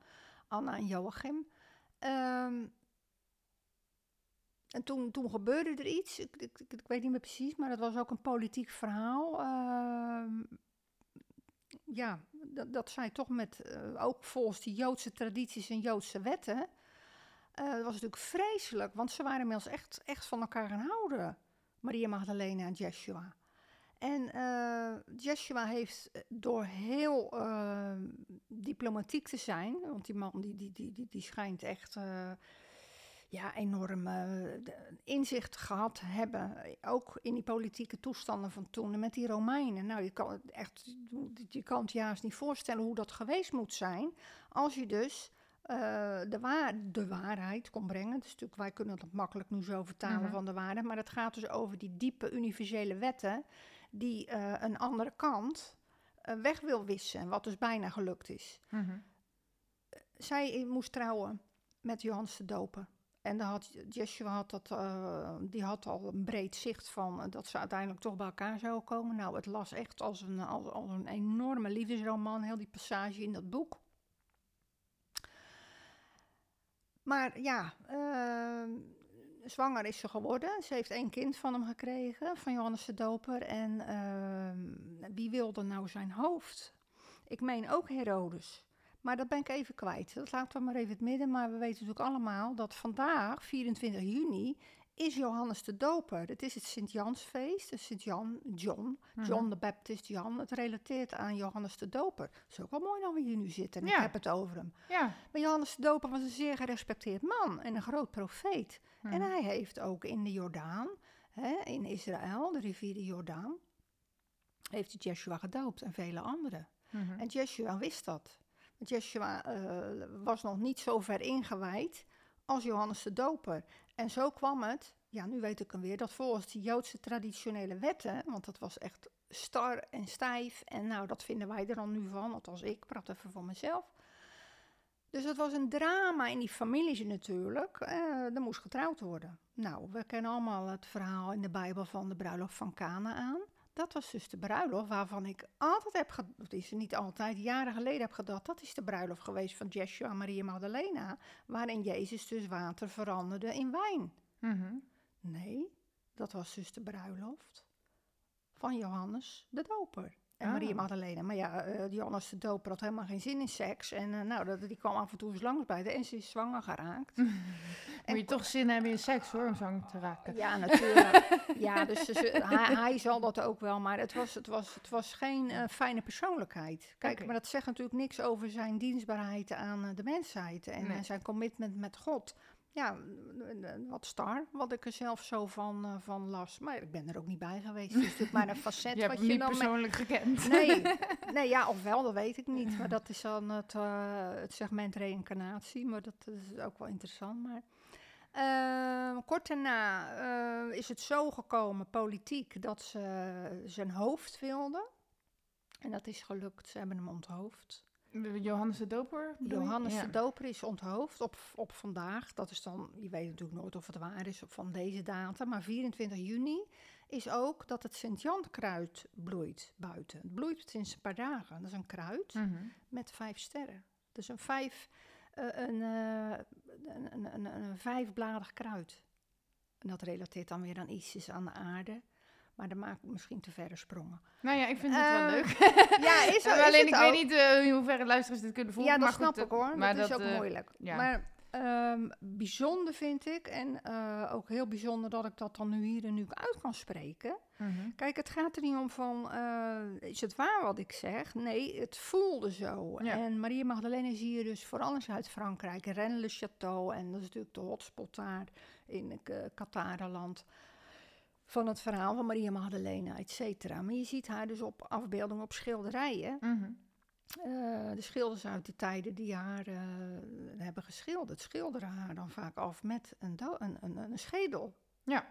Anna en Joachim. Um, en toen, toen gebeurde er iets. Ik, ik, ik, weet niet meer precies, maar dat was ook een politiek verhaal. Uh, ja, dat, dat zij toch met, uh, ook volgens die Joodse tradities en Joodse wetten. Uh, dat was natuurlijk vreselijk, want ze waren inmiddels echt, echt van elkaar gaan houden. Maria Magdalena en Jeshua. En uh, Jeshua heeft door heel diplomatiek te zijn, want die man die, die, die, die, die schijnt echt ja, enorm inzicht gehad hebben, ook in die politieke toestanden van toen met die Romeinen. Nou, je kan, het echt, je kan het juist niet voorstellen hoe dat geweest moet zijn als je dus uh, de, waar, de waarheid kon brengen. Dus natuurlijk, wij kunnen het makkelijk nu zo vertalen mm -hmm. van de waarheid. Maar het gaat dus over die diepe universele wetten die uh, een andere kant uh, weg wil wissen. Wat dus bijna gelukt is. Mm -hmm. Zij moest trouwen met Johannes de Doper. En dan had, Joshua had, dat, die had al een breed zicht van dat ze uiteindelijk toch bij elkaar zouden komen. Nou, het las echt als een, als, als een enorme liefdesroman, heel die passage in dat boek. Maar ja, uh, zwanger is ze geworden. Ze heeft één kind van hem gekregen, van Johannes de Doper. En uh, wie wilde nou zijn hoofd? Ik meen ook Herodes. Maar dat ben ik even kwijt. Dat laten we maar even het midden. Maar we weten natuurlijk allemaal dat vandaag, 24 juni, is Johannes de Doper. Het is het Sint-Jansfeest, de Sint-Jan, John, Mhm. John de Baptist Jan. Het relateert aan Johannes de Doper. Het is ook wel mooi dat we hier nu zitten en Ja. ik heb het over hem. Ja. Maar Johannes de Doper was een zeer gerespecteerd man en een groot profeet. En Mhm. hij heeft ook in de Jordaan, hè, in Israël, de rivier de Jordaan, heeft hij Jeshua gedoopt en vele anderen. Mhm. En Jeshua wist dat. Want Jeshua eh, was nog niet zo ver ingewijd als Johannes de Doper. En zo kwam het, ja nu weet ik hem weer, dat volgens die Joodse traditionele wetten, want dat was echt star en stijf, en nou dat vinden wij er dan nu van, althans ik praat even voor mezelf. Dus het was een drama in die families natuurlijk. Eh, er moest getrouwd worden. Nou, we kennen allemaal het verhaal in de Bijbel van de bruiloft van Canaan. Dat was dus de bruiloft waarvan ik altijd heb gedacht, dat is niet altijd, jaren geleden heb gedacht, dat is de bruiloft geweest van Jeshua en Maria Magdalena, waarin Jezus dus water veranderde in wijn. Mhm. Nee, dat was dus de bruiloft van Johannes de Doper. En Ah. Maria Magdalena. Maar ja, eh, Johannes de Doper had helemaal geen zin in seks. En eh, nou, dat, die kwam af en toe eens langs bij de en ze is zwanger geraakt. Moet je toch zin hebben in seks hoor, om zwanger te raken. Ja, natuurlijk. ja, dus hij, hij zal dat ook wel. Maar het was, het was, het was geen eh, fijne persoonlijkheid. Kijk, maar dat zegt natuurlijk niks over zijn dienstbaarheid aan de mensheid. En, Nee. en zijn commitment met God. Ja, wat star, wat ik er zelf zo van, eh, van las. Maar ik ben er ook niet bij geweest. Het is natuurlijk maar een facet Je wat je niet dan... met- persoonlijk gekend. Nee, nee, ja, ofwel, dat weet ik niet. Maar dat is dan het, eh, het segment reïncarnatie. Maar dat is ook wel interessant. Maar Ehm, kort daarna eh, is het zo gekomen, politiek, dat ze zijn hoofd wilden. En dat is gelukt. Ze hebben hem onthoofd. Johannes de Doper? Johannes Ja. de Doper is onthoofd op, op vandaag. Dat is dan, je weet natuurlijk nooit of het waar is van deze datum. Maar 24 juni is ook dat het Sint-Jan-kruid bloeit buiten. Het bloeit sinds een paar dagen. Dat is een kruid Mhm. met vijf sterren. Dus een vijf, eh, een, eh, een, een, een, een vijfbladig kruid. En dat relateert dan weer aan Isis, aan de aarde. Maar dat maakt misschien te verre sprongen. Nou ja, ik vind het wel Eh, leuk. Ja, is, is alleen ik ook. weet niet eh, in hoeverre luisteraars dit kunnen volgen. Ja, dat maar goed, snap ik eh, hoor. Maar dat, is ook eh, moeilijk. ja. Maar ehm, bijzonder vind ik, en ook heel bijzonder dat ik dat dan nu hier en nu uit kan spreken. mhm. Kijk, het gaat er niet om van, is het waar wat ik zeg? Nee, het voelde zo. Ja. En Maria Magdalena zie je dus vooral in Zuid-Frankrijk, Rennes-le-Château. En dat is natuurlijk de hotspot daar in uh, Katarenland. Van het verhaal van Maria Magdalena, et cetera. Maar je ziet haar dus op afbeeldingen op schilderijen. Mhm. Eh, de schilders uit die tijden die haar eh, hebben geschilderd, schilderen haar dan vaak af met een, een, een, een schedel. Ja.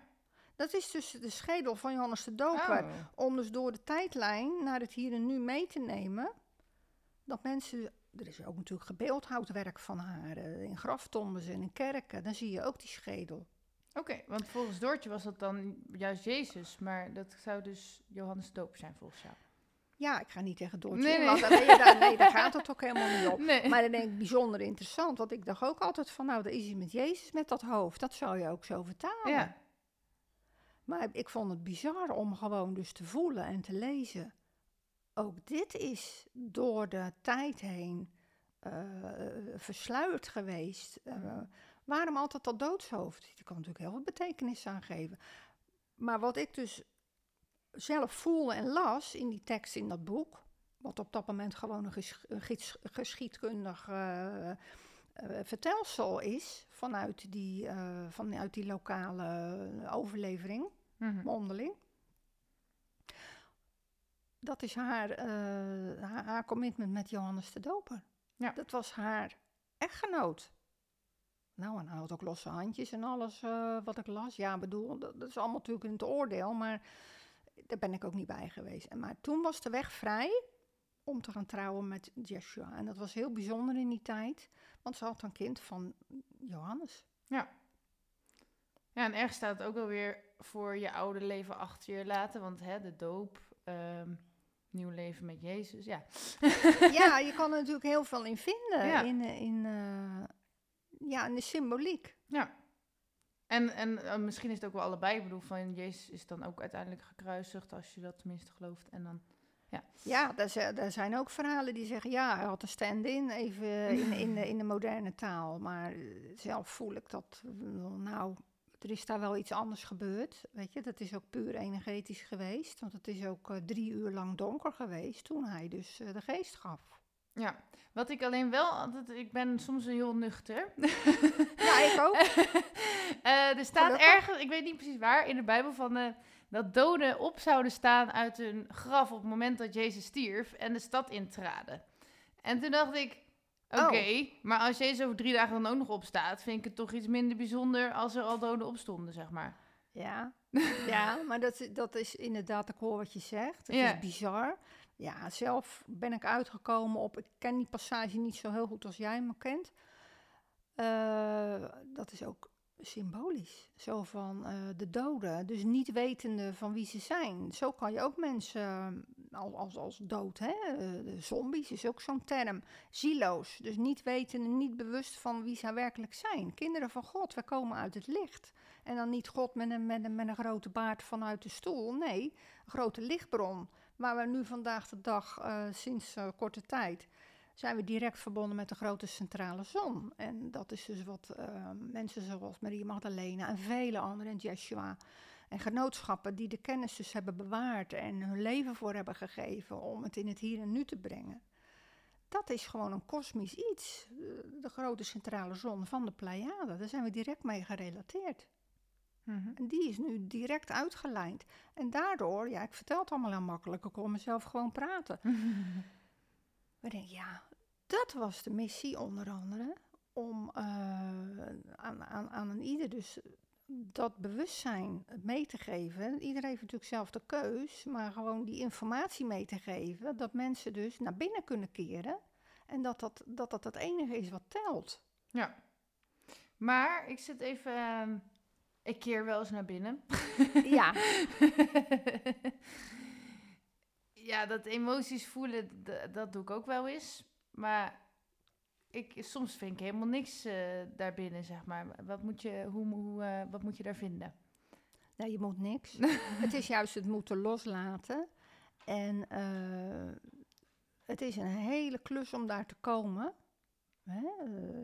Dat is dus de schedel van Johannes de Doper. Oh. Om dus door de tijdlijn naar het hier en nu mee te nemen. Dat mensen. Er is ook natuurlijk gebeeldhouwwerk van haar. eh, in graftombes en in kerken. Dan zie je ook die schedel. Oké, want volgens Doortje was dat dan juist Jezus, maar dat zou dus Johannes de Doper zijn volgens jou. Ja, ik ga niet tegen Doortje Nee, nee. want je daar, nee, daar gaat het ook helemaal niet op. Nee. Maar dan denk ik bijzonder interessant. Want ik dacht ook altijd van, nou, er is iets met Jezus met dat hoofd. Dat zou je ook zo vertalen. ja. Maar ik vond het bizar om gewoon dus te voelen en te lezen. Ook dit is door de tijd heen eh, versluierd geweest. Eh, waarom altijd dat doodshoofd? Die kan natuurlijk heel veel betekenis aangeven. Maar wat ik dus zelf voelde en las in die tekst in dat boek, wat op dat moment gewoon een ges- geschiedkundig eh, eh, vertelsel is vanuit die, eh, vanuit die lokale overlevering Mhm. mondeling. Dat is haar, haar, haar commitment met Johannes de Doper. Ja. Dat was haar echtgenoot. Nou, en hij had ook losse handjes en alles eh, wat ik las. Ja, bedoel, dat, dat is allemaal natuurlijk in het oordeel, maar daar ben ik ook niet bij geweest. En, maar toen was de weg vrij om te gaan trouwen met Joshua. En dat was heel bijzonder in die tijd, want ze had een kind van Johannes. Ja, en erg staat het ook alweer voor je oude leven achter je laten, want hè, de doop, ehm, nieuw leven met Jezus, ja. ja, je kan er natuurlijk heel veel in vinden. Ja. In, eh, in, eh, ja, in de symboliek. Ja. En, en eh, misschien is het ook wel allebei. Ik bedoel, van Jezus is dan ook uiteindelijk gekruisigd, als je dat tenminste gelooft. En dan, Ja, daar, zi- daar zijn ook verhalen die zeggen... ja, hij had een stand-in, even in, in, de, in de moderne taal. Maar eh, zelf voel ik dat... nou, er is daar wel iets anders gebeurd. Weet je, dat is ook puur energetisch geweest. Want het is ook eh, drie uur lang donker geweest toen hij dus de geest gaf. Ja, wat ik alleen wel altijd, ik ben soms heel nuchter. Ja, ik ook. Eh, er staat Gelukkig. ergens, ik weet niet precies waar, in de Bijbel van eh, dat doden op zouden staan uit hun graf op het moment dat Jezus stierf en de stad intraden. En toen dacht ik, oké, maar als Jezus over drie dagen dan ook nog opstaat, vind ik het toch iets minder bijzonder als er al doden opstonden, zeg maar. Ja, ja maar dat, is- dat is inderdaad, ik hoor wat je zegt. Het Ja. is bizar. Ja, zelf ben ik uitgekomen op, ik ken die passage niet zo heel goed als jij hem kent. Eh, dat is ook symbolisch. Zo van eh, de doden, dus niet wetende van wie ze zijn. Zo kan je ook mensen eh, als, als, als dood, hè? Zombies is ook zo'n term. Zieloos, dus niet wetende, niet bewust van wie zij werkelijk zijn. Kinderen van God, wij komen uit het licht. En dan niet God met een, met een, met een grote baard vanuit de stoel. Nee, een grote lichtbron. Waar we nu vandaag de dag, eh, sinds eh, korte tijd, zijn we direct verbonden met de grote centrale zon. En dat is dus wat eh, mensen zoals Maria Magdalena en vele anderen, en Jeshua en genootschappen die de kennis dus hebben bewaard en hun leven voor hebben gegeven om het in het hier en nu te brengen. Dat is gewoon een kosmisch iets. De grote centrale zon van de Pleiade. Daar zijn we direct mee gerelateerd. En die is nu direct uitgelijnd. En daardoor, ja, ik vertel het allemaal heel makkelijk. Ik hoor mezelf gewoon praten. Maar ik denk, ja, dat was de missie onder andere. Om eh, aan, aan, aan een ieder dus dat bewustzijn mee te geven. Iedereen heeft natuurlijk zelf de keus, maar gewoon die informatie mee te geven. Dat mensen dus naar binnen kunnen keren. En dat dat, dat, dat het enige is wat telt. Ja. Maar ik zit even, ehm, ik keer wel eens naar binnen. Ja, ja, dat emoties voelen, dat doe ik ook wel eens. Maar ik, soms vind ik helemaal niks eh, daarbinnen, zeg maar. Wat moet je, hoe, hoe, eh, wat moet je daar vinden? Nee, je moet niks. het is juist het moeten loslaten. En eh, het is een hele klus om daar te komen. Hè?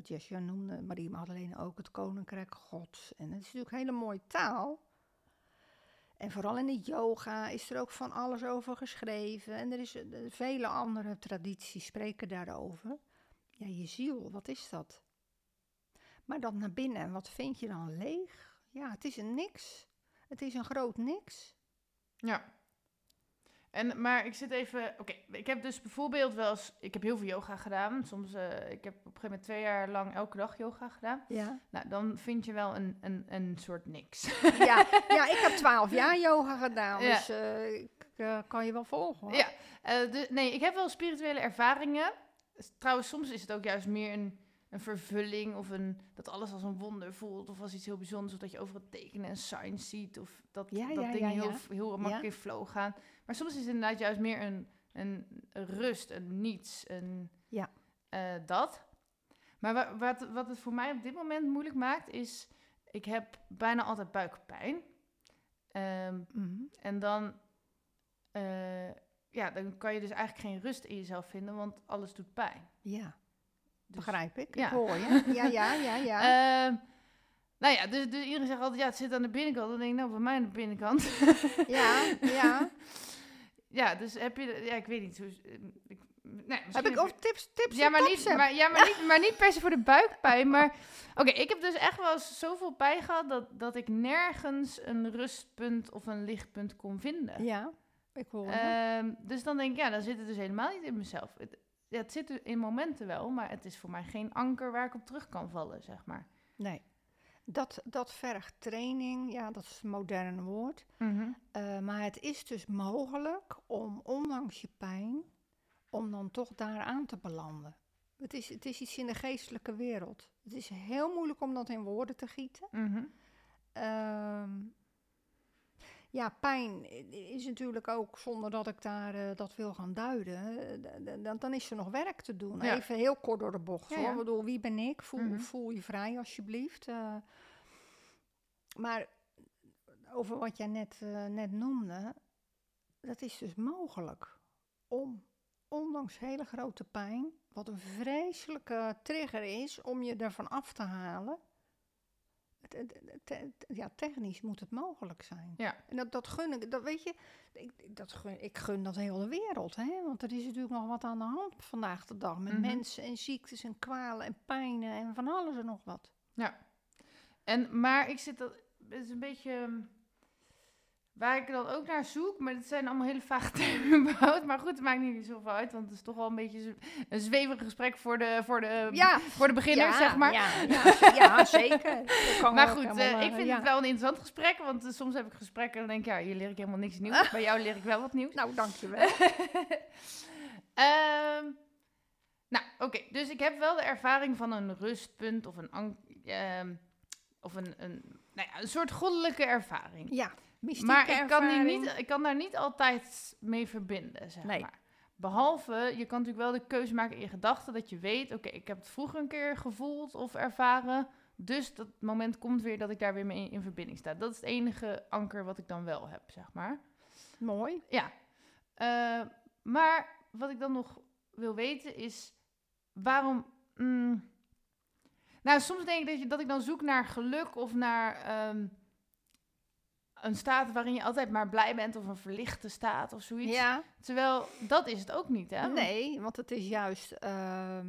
Jesja noemde Marie Magdalene ook het Koninkrijk Gods. En het is natuurlijk hele mooie taal. En vooral in de yoga is er ook van alles over geschreven. En er is eh, vele andere tradities spreken daarover. Ja, je ziel, wat is dat? Maar dan naar binnen, en wat vind je dan leeg? Ja, het is een niks. Het is een groot niks. Ja. En, maar ik zit even... Oké, ik heb dus bijvoorbeeld wel eens... Ik heb heel veel yoga gedaan. Soms, eh, ik heb op een gegeven moment twee jaar lang elke dag yoga gedaan. Ja. Nou, dan vind je wel een, een, een soort niks. ja, ja, ik heb twaalf jaar yoga gedaan, Ja. dus eh, ik eh, kan je wel volgen. Hoor. Ja, de, nee, ik heb wel spirituele ervaringen. Trouwens, soms is het ook juist meer een, een vervulling of een, dat alles als een wonder voelt of als iets heel bijzonders. Of dat je overal tekenen en signs ziet of dat, Ja, dat ja, dingen heel, heel makkelijk in flow gaan. Maar soms is het inderdaad juist meer een, een, rust, een niets, een Ja. eh, dat. Maar wa- wat, wat het voor mij op dit moment moeilijk maakt is, ik heb bijna altijd buikpijn. Mhm. en dan, eh, ja, dan kan je dus eigenlijk geen rust in jezelf vinden, want alles doet pijn. ja Dus- begrijp ik. ja. Ik hoor je. Ja, ja, ja, ja. Ehm, nou ja, dus, dus iedereen zegt altijd, ja, het zit aan de binnenkant. Dan denk ik, nou, bij mij aan de binnenkant. ja, ja. ja, dus heb je, ja, ik weet niet hoe, eh, ik, nee, Heb ik ook tips, tips ja, maar niet, maar, ja, maar, niet, maar niet per se voor de buikpijn. Maar oké, ik heb dus echt wel eens zoveel pijn gehad dat, dat ik nergens een rustpunt of een lichtpunt kon vinden. Ja, ik hoor. Ehm, dus dan denk ik, ja, dan zit het dus helemaal niet in mezelf. Het, ja, het zit er in momenten wel, maar het is voor mij geen anker waar ik op terug kan vallen, zeg maar. Nee. Dat, dat vergt training, ja, dat is een modern woord. Eh, maar het is dus mogelijk om, ondanks je pijn, om dan toch daar aan te belanden. Het is, het is iets in de geestelijke wereld. Het is heel moeilijk om dat in woorden te gieten. Mhm. Ehm, ja, pijn is natuurlijk ook, zonder dat ik daar eh, dat wil gaan duiden, eh, dan, dan is er nog werk te doen. Ja. Even heel kort door de bocht Ja, hoor. ja. Ik bedoel, wie ben ik? Voel, Mhm. voel je vrij alsjeblieft. Eh, maar over wat jij net, net noemde, dat is dus mogelijk om, ondanks hele grote pijn, wat een vreselijke trigger is om je ervan af te halen, het, te- te- te- ja, technisch moet het mogelijk zijn. Ja. En dat, dat gun ik, dat weet je, ik, dat gun, ik gun dat heel de wereld, hè? Want er is natuurlijk nog wat aan de hand vandaag de dag. Met Mhm. mensen en ziektes en kwalen en pijnen en van alles en nog wat. En, maar ik zit dat, het is een beetje waar ik dan ook naar zoek, maar het zijn allemaal hele vage termen. Maar goed, het maakt niet zoveel uit, want het is toch wel een beetje een zweverig gesprek voor de, voor de, Ja, voor de beginners, ja, zeg maar. Ja, ja, zeker. Maar goed, eh, ik eh, vind ja. het wel een interessant gesprek, want eh, soms heb ik gesprekken en dan denk ik, ja, hier leer ik helemaal niks nieuws. Bij jou leer ik wel wat nieuws. Nou, dankjewel. Ehm nou, oké. Dus ik heb wel de ervaring van een rustpunt of een, ehm, of een, een, nou ja, een soort goddelijke ervaring. Ja, mystieke maar ik kan, die niet, ik kan daar niet altijd mee verbinden, zeg Nee. maar. Behalve, je kan natuurlijk wel de keuze maken in je gedachten dat je weet, oké, ik heb het vroeger een keer gevoeld of ervaren. Dus dat moment komt weer dat ik daar weer mee in, in verbinding sta. Dat is het enige anker wat ik dan wel heb, zeg maar. Mooi. Ja. Eh, maar wat ik dan nog wil weten is waarom. mm, nou, soms denk ik dat, je, dat ik dan zoek naar geluk of naar ehm, een staat waarin je altijd maar blij bent of een verlichte staat of zoiets. Ja, Terwijl dat is het ook niet, hè? nee, want het is juist... ehm,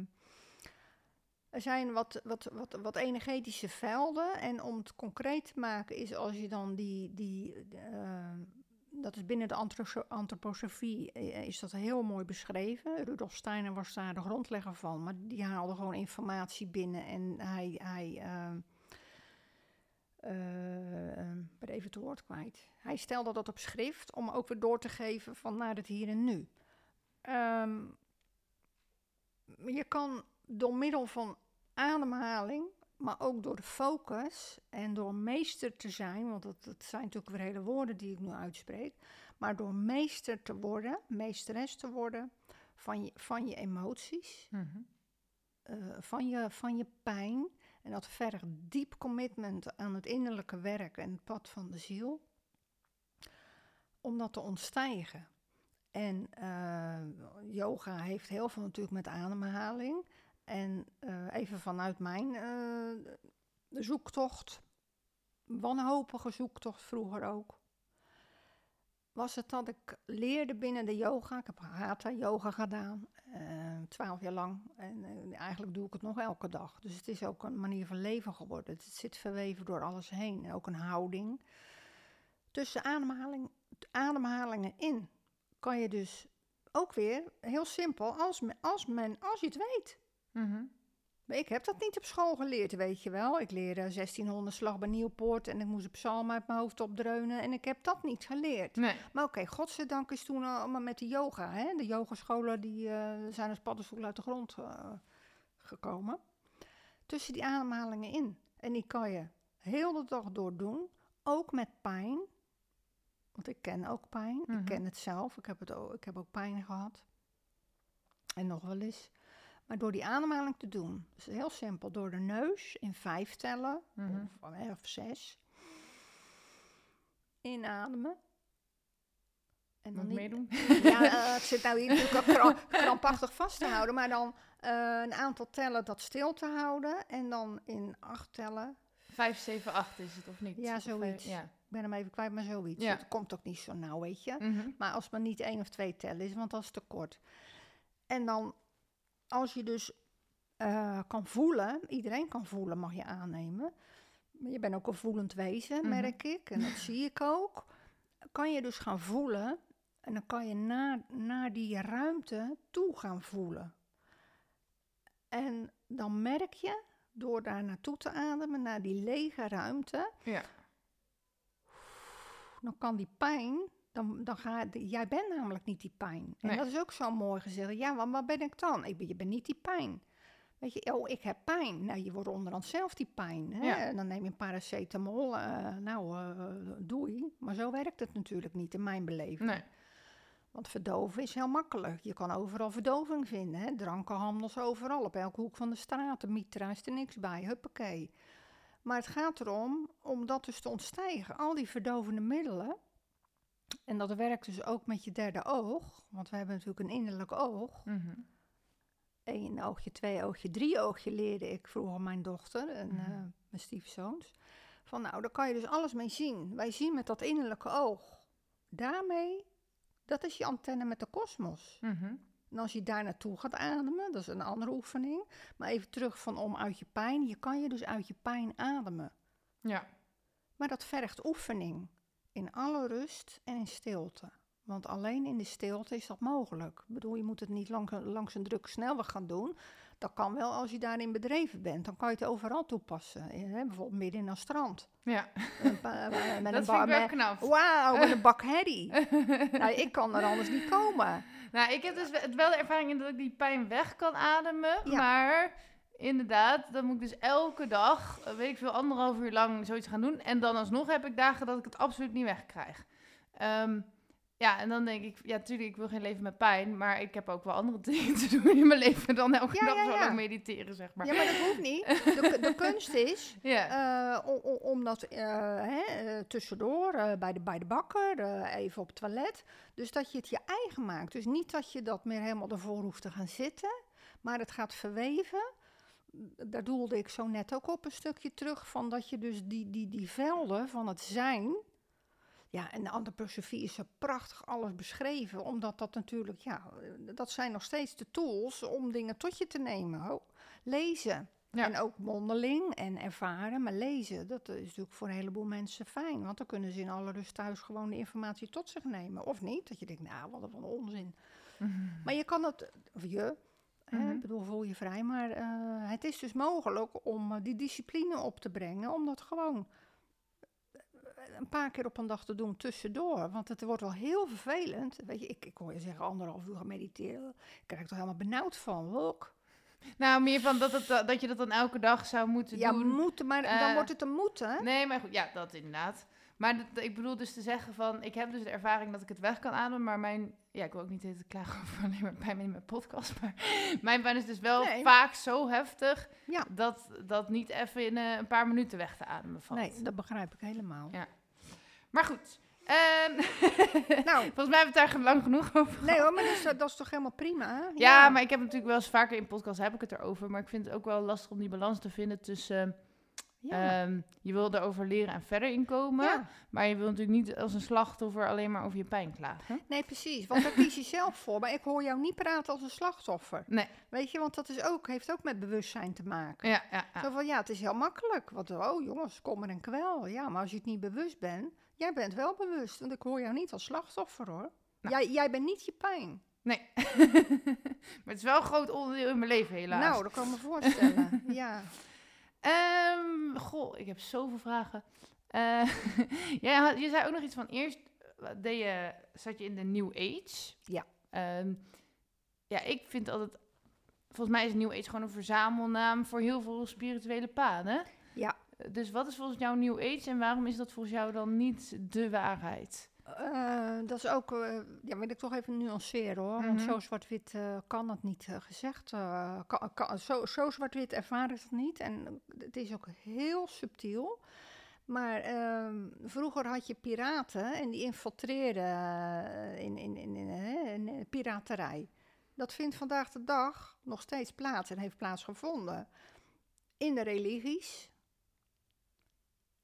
er zijn wat, wat, wat, wat energetische velden. En om het concreet te maken is als je dan die... die ehm, dat is binnen de antro- antroposofie eh, is dat heel mooi beschreven. Rudolf Steiner was daar de grondlegger van. Maar die haalde gewoon informatie binnen en hij... hij ehm, ik ben even het woord kwijt. Hij stelde dat op schrift om ook weer door te geven van naar het hier en nu. Ehm, je kan door middel van ademhaling, maar ook door de focus en door meester te zijn, want dat, dat zijn natuurlijk weer hele woorden die ik nu uitspreek, maar door meester te worden, meesteres te worden van je, van je emoties, Mhm. eh, van, je, van je pijn. En dat vergt diep commitment aan het innerlijke werk en het pad van de ziel. Om dat te ontstijgen. En eh, yoga heeft heel veel natuurlijk met ademhaling. En eh, even vanuit mijn eh, zoektocht, wanhopige zoektocht vroeger ook, was het dat ik leerde binnen de yoga. Ik heb hatha yoga gedaan, eh, twaalf jaar lang. En eh, eigenlijk doe ik het nog elke dag. Dus het is ook een manier van leven geworden. Het zit verweven door alles heen. En ook een houding. Tussen ademhaling, ademhalingen in kan je dus ook weer, heel simpel, als, men, als, men, als je het weet. Mhm. Ik heb dat niet op school geleerd, weet je wel. Ik leerde 1600 slag bij Nieuwpoort en ik moest een psalm uit mijn hoofd opdreunen. En ik heb dat niet geleerd. Nee. Maar oké, godzijdank is toen allemaal met de yoga. Hè? De yogascholen die, eh, zijn als paddenstoel uit de grond eh, gekomen. Tussen die ademhalingen in. En die kan je heel de dag door doen. Ook met pijn. Want ik ken ook pijn. Mhm. Ik ken het zelf. Ik heb, het ook, ik heb ook pijn gehad. En nog wel eens. Maar door die ademhaling te doen. Dus heel simpel. Door de neus in vijf tellen. Mhm. Of, eh, of zes. Inademen. En niet- meedoen? ja, eh, het zit nou hier natuurlijk ook kra- krampachtig vast te houden. Maar dan eh, een aantal tellen dat stil te houden. En dan in acht tellen. 5, 7, 8 is het, of niet? Ja, eh, zoiets. ja. Ik ben hem even kwijt, maar zoiets. Ja. Het komt ook niet zo nauw, weet je. Mhm. Maar als het maar niet één of twee tellen is, want dat is te kort. En dan, als je dus eh, kan voelen, iedereen kan voelen, mag je aannemen. Je bent ook een voelend wezen, Mhm. merk ik. En dat zie ik ook. Kan je dus gaan voelen. En dan kan je naar, naar die ruimte toe gaan voelen. En dan merk je, door daar naartoe te ademen, naar die lege ruimte, Ja. dan kan die pijn, dan, dan ga jij bent namelijk niet die pijn. En Nee. dat is ook zo mooi gezegd. Ja, maar wat ben ik dan? Ik ben, je bent niet die pijn. Weet je, oh, ik heb pijn. Nou, je wordt onderhand zelf die pijn. Hè? Ja. Dan neem je een paracetamol. eh, nou, eh, doei. Maar zo werkt het natuurlijk niet in mijn beleving. Nee. Want verdoven is heel makkelijk. Je kan overal verdoving vinden. Hè? Drankenhandels overal. Op elke hoek van de straat. De mitra is er niks bij. Huppakee. Maar het gaat erom om dat dus te ontstijgen. Al die verdovende middelen. En dat werkt dus ook met je derde oog. Want we hebben natuurlijk een innerlijk oog. Mhm. Eén oogje, twee oogje, drie oogje leerde ik vroeger mijn dochter en Mhm. eh, mijn stiefzoons. Van nou, daar kan je dus alles mee zien. Wij zien met dat innerlijke oog. Daarmee, dat is je antenne met de kosmos. Mhm. En als je daar naartoe gaat ademen, dat is een andere oefening. Maar even terug van om uit je pijn. Je kan je dus uit je pijn ademen. Ja. Maar dat vergt oefening. In alle rust en in stilte. Want alleen in de stilte is dat mogelijk. Ik bedoel, je moet het niet lang, langs een druk snelweg gaan doen. Dat kan wel als je daarin bedreven bent. Dan kan je het overal toepassen. Eh, hè, bijvoorbeeld midden in een strand. Ja, Een eh, met dat een vind knap. Wauw, met een bak herrie. nou, ik kan er anders niet komen. Nou, ik heb dus wel- de ervaring in dat ik die pijn weg kan ademen. Ja. Maar inderdaad, dan moet ik dus elke dag, eh, weet ik veel, anderhalf uur lang zoiets gaan doen. En dan alsnog heb ik dagen dat ik het absoluut niet wegkrijg. Ehm, ja, en dan denk ik, ja, tuurlijk, ik wil geen leven met pijn. Maar ik heb ook wel andere dingen te doen in mijn leven dan elke Ja, dag ja, zo lang mediteren, zeg maar. Ja, maar dat hoeft niet. De, de kunst is eh, om, dat eh, hè, tussendoor, bij, de, bij de bakker, even op het toilet. Dus dat je het je eigen maakt. Dus niet dat je dat meer helemaal ervoor hoeft te gaan zitten, maar het gaat verweven. Daar doelde ik zo net ook op een stukje terug, van dat je dus die, die, die velden van het zijn. Ja, en de antroposofie is zo prachtig alles beschreven, omdat dat natuurlijk, ja, dat zijn nog steeds de tools om dingen tot je te nemen. Oh, lezen. Ja. En ook mondeling en ervaren, maar lezen, dat is natuurlijk voor een heleboel mensen fijn. Want dan kunnen ze in alle rust thuis gewoon de informatie tot zich nemen. Of niet, dat je denkt, nou, wat een onzin. Maar je kan het, of je, Mhm. ik bedoel, voel je vrij. Maar eh, het is dus mogelijk om eh, die discipline op te brengen, om dat gewoon eh, een paar keer op een dag te doen tussendoor. Want het wordt wel heel vervelend. Weet je, ik, ik hoor je zeggen anderhalf uur gaan mediteren. Ik krijg er toch helemaal benauwd van. Ook. Nou, meer van dat, het, dat je dat dan elke dag zou moeten Ja, doen. moeten, maar dan wordt het een moeten. Nee, maar goed, ja, dat inderdaad. Maar dat- ik bedoel dus te zeggen van, ik heb dus de ervaring dat ik het weg kan ademen, maar mijn, ja, ik wil ook niet te klagen over alleen maar pijn in mijn podcast, maar mijn pijn is dus wel Nee. vaak zo heftig Ja. dat dat niet even in eh, een paar minuten weg te ademen valt. Nee, dat begrijp ik helemaal. Ja. Maar goed, ehm, Nou, volgens mij hebben we het daar lang genoeg over nee hoor, maar dat is, dat is toch helemaal prima? hè? Ja, maar ik heb natuurlijk wel eens vaker in podcasts heb ik het erover, maar ik vind het ook wel lastig om die balans te vinden tussen, Ja. ehm, je wil erover leren en verder inkomen, Ja. maar je wil natuurlijk niet als een slachtoffer alleen maar over je pijn klagen. Nee, precies. Want daar kies je zelf voor. Maar ik hoor jou niet praten als een slachtoffer. Nee. Weet je, want dat is ook, heeft ook met bewustzijn te maken. Ja, ja, ja. Zo van, ja, het is heel makkelijk. Want, oh jongens, kommer en kwel. Ja, maar als je het niet bewust bent, jij bent wel bewust. Want ik hoor jou niet als slachtoffer, hoor. Nou. Jij, jij bent niet je pijn. Nee. maar het is wel een groot onderdeel in mijn leven, helaas. Nou, dat kan ik me voorstellen. ja. Ehm, goh, ik heb zoveel vragen. Eh, je zei ook nog iets van eerst, eh, deed je, zat je in de New Age. Ja. Ehm, ja, ik vind altijd, volgens mij is New Age gewoon een verzamelnaam voor heel veel spirituele paden. Ja. Dus wat is volgens jou New Age en waarom is dat volgens jou dan niet de waarheid? Eh, dat is ook, eh, ja, wil ik toch even nuanceren hoor. Want Mhm. zo zwart-wit eh, kan het niet gezegd. kan, kan- zo, zo zwart-wit ervaar ik het niet. En het is ook heel subtiel. Maar ehm, vroeger had je piraten en die infiltreerden in, in, in, piraterij. Dat vindt vandaag de dag nog steeds plaats en heeft plaatsgevonden. In de religies,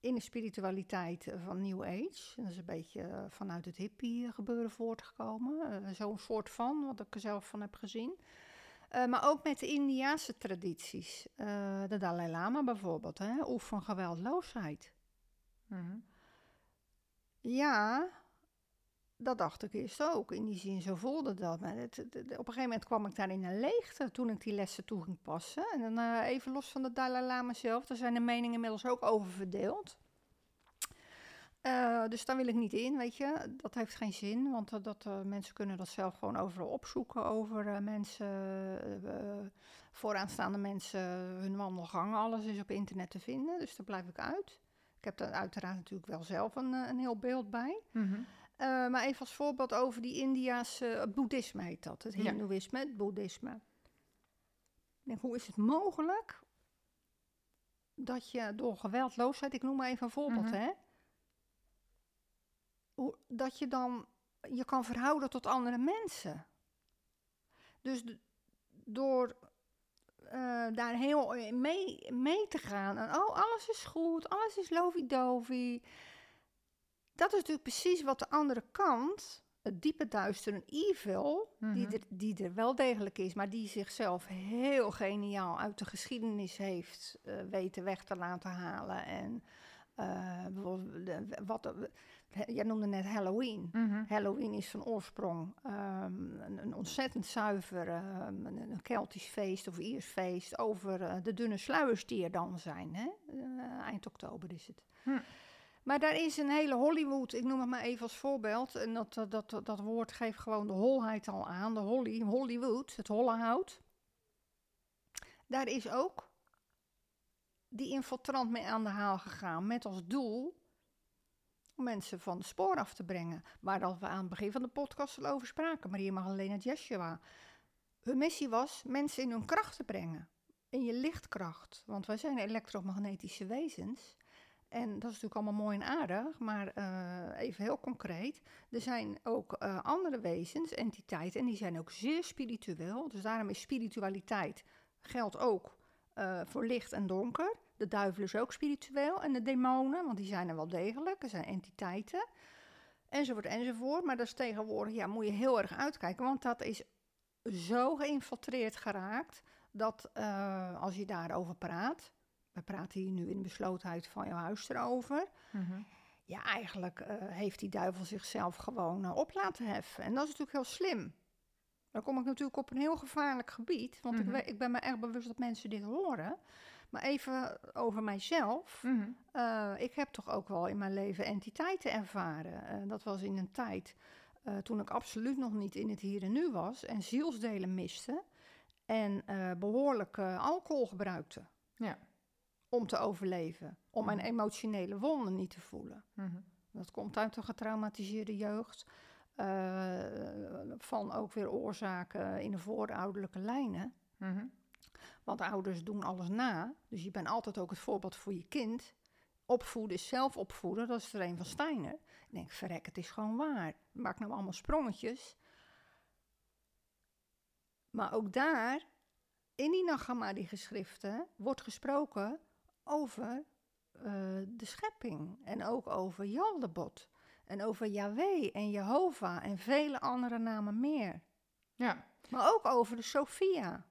in de spiritualiteit eh, van New Age. Dat is een beetje eh, vanuit het hippie gebeuren voortgekomen. Eh, Zo'n soort van, wat ik er zelf van heb gezien. Eh, maar ook met de Indiaanse tradities. Eh, de Dalai Lama bijvoorbeeld, hè? oefen geweldloosheid. Mhm. Ja, dat dacht ik eerst ook. In die zin, zo voelde dat. Maar het, op een gegeven moment kwam ik daar in een leegte toen ik die lessen toe ging passen. En dan eh, even los van de Dalai Lama zelf, daar zijn de meningen inmiddels ook over verdeeld. Eh, dus daar wil ik niet in, weet je. Dat heeft geen zin, want dat, eh, mensen kunnen dat zelf gewoon overal opzoeken over mensen, vooraanstaande mensen, hun wandelgangen. Alles is op internet te vinden, dus daar blijf ik uit. Ik heb daar uiteraard natuurlijk wel zelf een, een heel beeld bij. Mhm. Eh, maar even als voorbeeld over die Indiaanse het boeddhisme heet dat. Het Ja. hindoeïsme, het boeddhisme. Denk, hoe is het mogelijk dat je door geweldloosheid, ik noem maar even een voorbeeld, Mhm. hè. Hoe, dat je dan je kan verhouden tot andere mensen. Dus door eh, daar heel mee, mee te gaan. En oh, alles is goed, alles is lovey-dovey. Dat is natuurlijk precies wat de andere kant, het diepe duister en evil, die, Mhm. er, die er wel degelijk is, maar die zichzelf heel geniaal uit de geschiedenis heeft eh, weten weg te laten halen. En eh, bijvoorbeeld, de- wat, jij noemde net Halloween. Mhm. Halloween is van oorsprong ehm, een, een ontzettend zuiver ehm, een, een Keltisch feest of Iers feest over eh, de dunne sluiers die er dan zijn. Hè? Eind oktober is het. Hm. Maar daar is een hele Hollywood, ik noem het maar even als voorbeeld. En dat, dat, dat, woord geeft gewoon de holheid al aan. De Holly, Hollywood, het holle hout. Daar is ook die infiltrant mee aan de haal gegaan met als doel om mensen van de spoor af te brengen. Waar dat we aan het begin van de podcast al over spraken, Maria Magdalena Joshua. Hun missie was mensen in hun kracht te brengen, in je lichtkracht. Want wij zijn elektromagnetische wezens. En dat is natuurlijk allemaal mooi en aardig, maar eh, even heel concreet. Er zijn ook eh, andere wezens, entiteiten, en die zijn ook zeer spiritueel. Dus daarom is spiritualiteit, geldt ook eh, voor licht en donker. De duivel is ook spiritueel en de demonen, want die zijn er wel degelijk. Er zijn entiteiten, enzovoort, enzovoort. Maar dat is tegenwoordig, ja, moet je heel erg uitkijken, want dat is zo geïnfiltreerd geraakt dat als je daarover praat, we praten hier nu in de beslotenheid van jouw huis erover. Mhm. Ja, eigenlijk eh, heeft die duivel zichzelf gewoon eh, op laten heffen. En dat is natuurlijk heel slim. Dan kom ik natuurlijk op een heel gevaarlijk gebied. Want Mhm. ik, we- ik ben me erg bewust dat mensen dit horen. Maar even over mijzelf. Mhm. Eh, ik heb toch ook wel in mijn leven entiteiten ervaren. Dat was in een tijd toen ik absoluut nog niet in het hier en nu was. En zielsdelen miste. En eh, behoorlijk eh, alcohol gebruikte. Ja. Om te overleven. Om mijn Mhm. emotionele wonden niet te voelen. Mhm. Dat komt uit een getraumatiseerde jeugd. eh, van ook weer oorzaken in de voorouderlijke lijnen. Mhm. Want ouders doen alles na. Dus je bent altijd ook het voorbeeld voor je kind. Opvoeden is zelf opvoeden. Dat is er een van Steiner. Ik denk, verrek, het is gewoon waar. Maak nou allemaal sprongetjes. Maar ook daar, in die Nagamadi geschriften, wordt gesproken over eh, de schepping. En ook over Jaldebot. En over Yahweh en Jehovah en vele andere namen meer. Ja. Maar ook over de Sophia.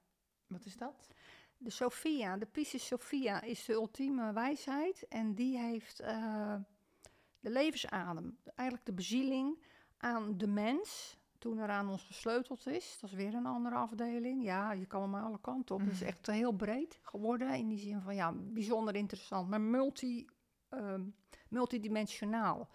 Wat is dat? De Sophia, de Pisces Sophia is de ultieme wijsheid en die heeft eh, de levensadem, eigenlijk de bezieling aan de mens, toen er aan ons gesleuteld is. Dat is weer een andere afdeling. Ja, je kan maar alle kanten op. Het is echt heel breed geworden in die zin van, ja, bijzonder interessant, maar multi, ehm, multidimensionaal.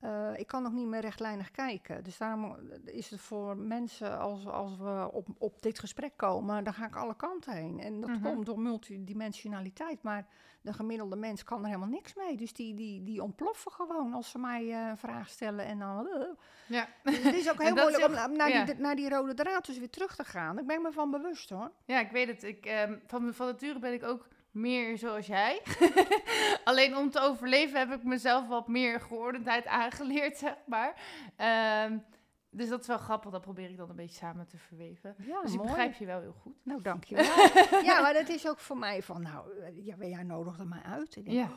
Eh, ik kan nog niet meer rechtlijnig kijken. Dus daarom is het voor mensen, als, als we op, op dit gesprek komen, dan ga ik alle kanten heen. En dat Mhm. komt door multidimensionaliteit. Maar de gemiddelde mens kan er helemaal niks mee. Dus die, die, die ontploffen gewoon als ze mij eh, een vraag stellen. En dan. eh. Ja. Dus het is ook heel moeilijk om naar, ja. die, naar die rode draad dus weer terug te gaan. Ik ben me van bewust hoor. Ja, ik weet het. Ik, ehm, van, van nature ben ik ook meer zoals jij. Alleen om te overleven heb ik mezelf wat meer geordendheid aangeleerd, zeg maar. Ehm, dus dat is wel grappig. Dat probeer ik dan een beetje samen te verweven. Ja, dus ik begrijp je wel heel goed. Nou, dankjewel. ja, maar dat is ook voor mij van, nou, eh, ja, jij nodigde mij uit. Ik denk, Ja.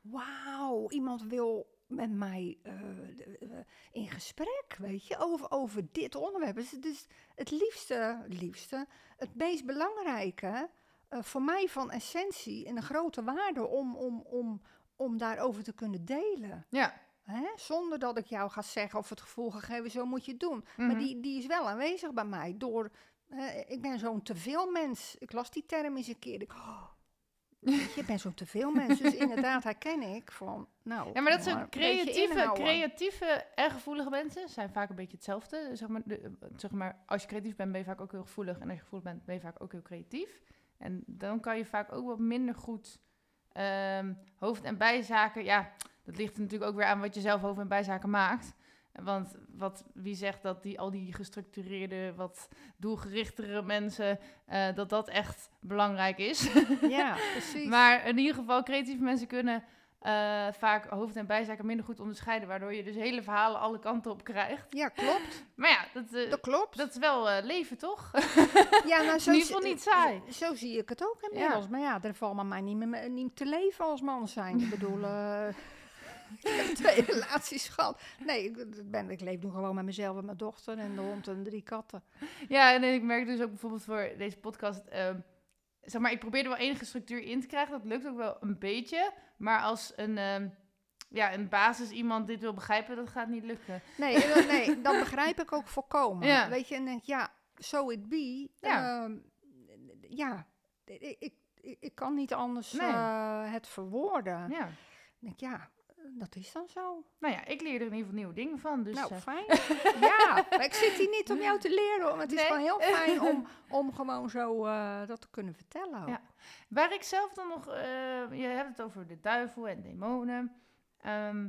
wauw, iemand wil met mij eh, eh, in gesprek, weet je, over, over dit onderwerp. Dus, dus het liefste, het liefste, het meest belangrijke eh, voor mij van essentie en een grote waarde om, om, om, om daarover te kunnen delen. Ja. Hè? Zonder dat ik jou ga zeggen of het gevoel ga geven, zo moet je het doen. Maar Mhm. die, die is wel aanwezig bij mij. Door, eh, ik ben zo'n teveel mens. Ik las die term eens een keer. Ik, oh, je, ik ben zo'n teveel mens. Dus inderdaad herken ik van, nou... Ja, maar dat zijn creatieve, creatieve en gevoelige mensen. zijn vaak een beetje hetzelfde. Zeg maar, de- zeg maar, als je creatief bent, ben je vaak ook heel gevoelig. En als je gevoelig bent, ben je vaak ook heel creatief. En dan kan je vaak ook wat minder goed ehm, hoofd- en bijzaken... Ja, dat ligt er natuurlijk ook weer aan wat je zelf hoofd- en bijzaken maakt. Want wat, wie zegt dat die, al die gestructureerde, wat doelgerichtere mensen... eh, dat dat echt belangrijk is. Ja, precies. Maar in ieder geval, creatieve mensen kunnen eh, vaak hoofd- en bijzaken minder goed onderscheiden, waardoor je dus hele verhalen alle kanten op krijgt. Ja, klopt. Maar ja, dat, eh, Dat klopt. dat is wel eh, leven, toch? ja, nou, in ieder geval niet saai. Zo, zo zie ik het ook inmiddels. Maar ja, er valt maar mij niet, meer, niet te leven als man zijn. Ik bedoel, ik heb twee relaties gehad. Nee, ik, ben, ik leef nu gewoon met mezelf en mijn dochter en de hond en drie katten. Ja, en ik merk dus ook bijvoorbeeld voor deze podcast... zeg maar, ik probeer er wel enige structuur in te krijgen. Dat lukt ook wel een beetje. Maar als een, ehm, ja, een basis iemand dit wil begrijpen, dat gaat niet lukken. Nee, eh, nee dat begrijp ik ook volkomen. Ja. Weet je, en denk ja, so it be. Ja. Ehm, ja, ik, ik, ik, kan niet anders Nee. eh, het verwoorden. Ja. Ik denk, ja, dat is dan zo. Nou ja, ik leer er in ieder geval nieuwe dingen van. Dus, nou, eh, fijn. ja, maar ik zit hier niet om jou te leren. maar Het is Nee. gewoon heel fijn om, om gewoon zo eh, dat te kunnen vertellen. Ja. Waar ik zelf dan nog... eh, je hebt het over de duivel en demonen. Ehm,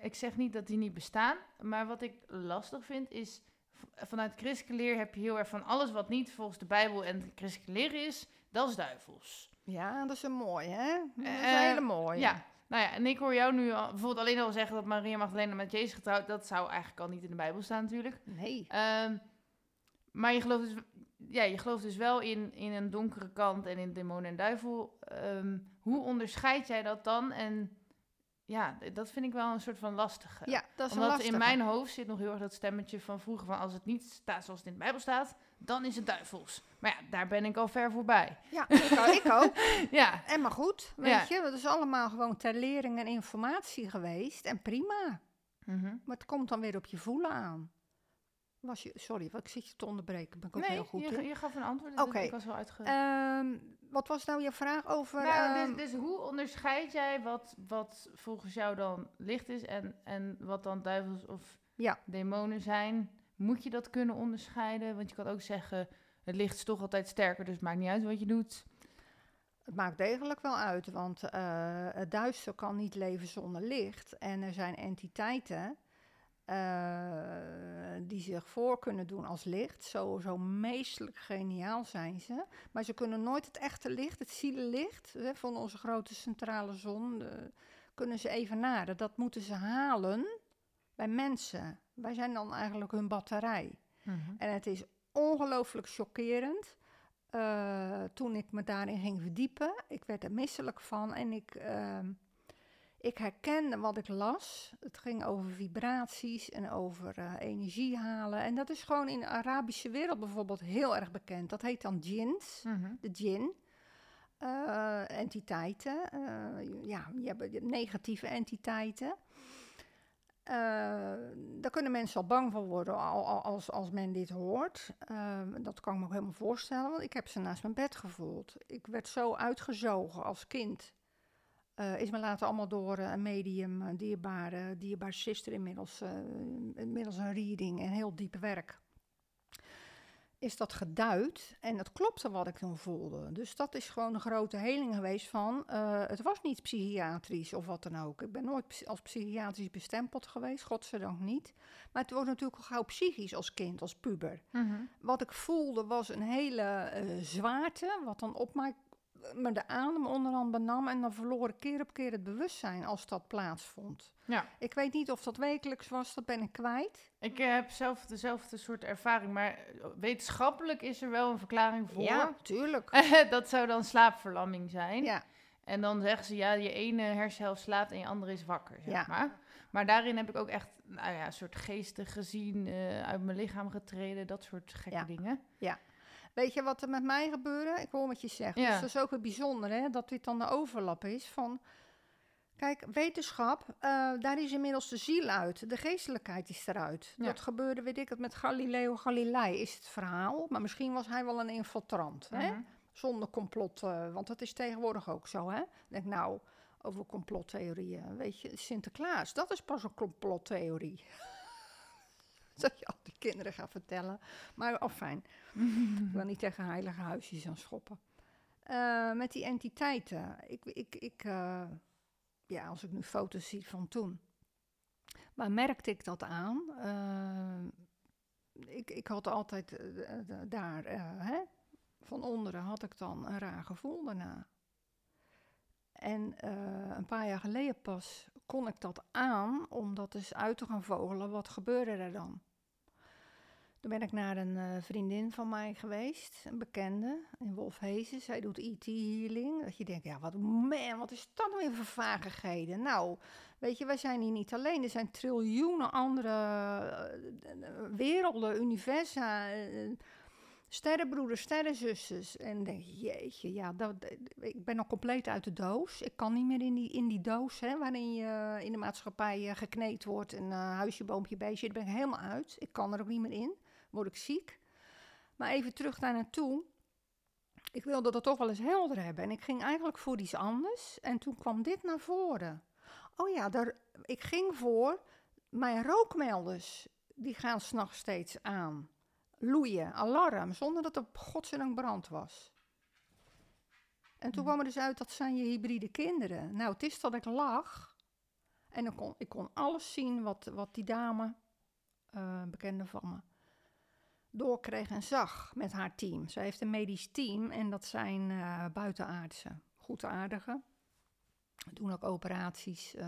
ik zeg niet dat die niet bestaan. Maar wat ik lastig vind is... Vanuit christelijke leer heb je heel erg van alles wat niet volgens de Bijbel en christelijke leer is, dat is duivels. Ja, dat is een mooie, hè? Dat is een hele mooie. Ja, nou ja, en ik hoor jou nu al, bijvoorbeeld alleen al zeggen dat Maria Magdalena met Jezus getrouwd, dat zou eigenlijk al niet in de Bijbel staan natuurlijk. Nee. Ehm, maar je gelooft dus, ja, je gelooft dus wel in, in een donkere kant en in demon en duivel. Ehm, hoe onderscheid jij dat dan? En ja, dat vind ik wel een soort van lastige. Ja, dat is Omdat in mijn hoofd zit nog heel erg dat stemmetje van vroeger van als het niet staat zoals het in de Bijbel staat, dan is het duivels. Maar ja, daar ben ik al ver voorbij. Ja, ik ook. ik ook. Ja, En maar goed, weet Ja. je, dat is allemaal gewoon ter lering en informatie geweest. En prima. Mhm. Maar het komt dan weer op je voelen aan. Was je, sorry, ik zit je te onderbreken. Ben ik ook nee, heel goed je, in. je gaf een antwoord. dus Oké. Ik was wel uitge... Ehm, wat was nou je vraag over... Nou, ehm, dus, dus hoe onderscheid jij wat, wat volgens jou dan licht is en, en wat dan duivels of Ja. demonen zijn? Moet je dat kunnen onderscheiden? Want je kan ook zeggen, het licht is toch altijd sterker, dus het maakt niet uit wat je doet. Het maakt degelijk wel uit, want eh, het duister kan niet leven zonder licht. En er zijn entiteiten eh, die zich voor kunnen doen als licht. Zo, zo meestelijk geniaal zijn ze. Maar ze kunnen nooit het echte licht, het zielenlicht hè, van onze grote centrale zon, de- kunnen ze evenaren. Dat moeten ze halen bij mensen. Wij zijn dan eigenlijk hun batterij. En het is ongelooflijk chockerend. eh, toen ik me daarin ging verdiepen, ik werd er misselijk van en ik, ehm, ik herkende wat ik las. Het ging over vibraties en over eh, energie halen. En dat is gewoon in de Arabische wereld bijvoorbeeld heel erg bekend. Dat heet dan djinns, Mhm. de djinn. eh, entiteiten, eh, ja, je hebt negatieve entiteiten. Eh, daar kunnen mensen al bang van worden al, al- als, als men dit hoort. Ehm, dat kan ik me ook helemaal voorstellen, want ik heb ze naast mijn bed gevoeld. Ik werd zo uitgezogen als kind. Eh, is me later allemaal door eh, een medium, een dierbare, dierbare sister inmiddels, eh, inmiddels een reading en heel diep werk. Is dat geduid en het klopte wat ik toen voelde. Dus dat is gewoon een grote heling geweest van, eh, het was niet psychiatrisch of wat dan ook. Ik ben nooit als psychiatrisch bestempeld geweest, godzijdank niet. Maar het wordt natuurlijk al gauw psychisch als kind, als puber. Mhm. Wat ik voelde was een hele eh, zwaarte, wat dan op mij me de adem onderhand benam. En dan verloor ik keer op keer het bewustzijn als dat plaatsvond. Ja. Ik weet niet of dat wekelijks was, dat ben ik kwijt. Ik eh, heb zelf dezelfde soort ervaring, maar eh, wetenschappelijk is er wel een verklaring voor. Ja, tuurlijk. dat zou dan slaapverlamming zijn. Ja, En dan zeggen ze, ja, je ene hersenhelft slaapt en je andere is wakker, zeg Ja. maar. Maar daarin heb ik ook echt, nou ja, een soort geesten gezien, eh, uit mijn lichaam getreden, dat soort gekke Ja. dingen. Weet je wat er met mij gebeurde? Ik hoor wat je zegt. Ja. Dus dat is ook het bijzondere, hè, dat dit dan de overlap is van... Kijk, wetenschap, eh, daar is inmiddels de ziel uit. De geestelijkheid is eruit. Ja. Dat gebeurde, weet ik het, met Galileo Galilei is het verhaal. Maar misschien was hij wel een infiltrant, hè? Mhm. Zonder complot, eh, want dat is tegenwoordig ook zo, hè? Ik Denk nou, over complottheorieën. Weet je, Sinterklaas, dat is pas een complottheorie. dat je al die kinderen gaat vertellen. Maar, oh fijn. Ik wil niet tegen heilige huisjes aan schoppen. Eh, met die entiteiten. Ik, ik, ik, eh, ja, als ik nu foto's zie van toen. Waar merkte ik dat aan? Eh, ik, ik had altijd daar, hè, van onderen had ik dan een raar gevoel daarna. En een paar jaar geleden pas kon ik dat aan om dat eens uit te gaan vogelen. Wat gebeurde er dan? Toen ben ik naar een eh, vriendin van mij geweest, een bekende, in Wolfhezen. Zij doet IT-healing. Dat je denkt, ja, wat man, wat is dat nou weer voor vagigheden? Nou, weet je, wij zijn hier niet alleen. Er zijn triljoenen andere uh, werelden, universa, uh, sterrenbroeders, sterrenzusters. En denk je, jeetje, ja, dat, ik ben al compleet uit de doos. Ik kan niet meer in die, in die doos, hè, waarin je in de maatschappij gekneed wordt. En huisje, boompje, beestje, daar ben ik helemaal uit. Ik kan er ook niet meer in word ik ziek. Maar even terug daar naartoe. Ik wilde dat toch wel eens helder hebben. En ik ging eigenlijk voor iets anders. En toen kwam dit naar voren. Oh ja, daar, ik ging voor mijn rookmelders. Die gaan s'nachts steeds aan. Loeien, alarm, zonder dat er godzijdank brand was. En toen kwam er dus uit, dat zijn je hybride kinderen. Nou, het is dat ik lag. En ik kon, ik kon alles zien wat, wat die dame, uh, bekende van me, doorkreeg en zag met haar team. Ze heeft een medisch team en dat zijn uh, buitenaardse, goedaardige. Doen ook operaties. Uh,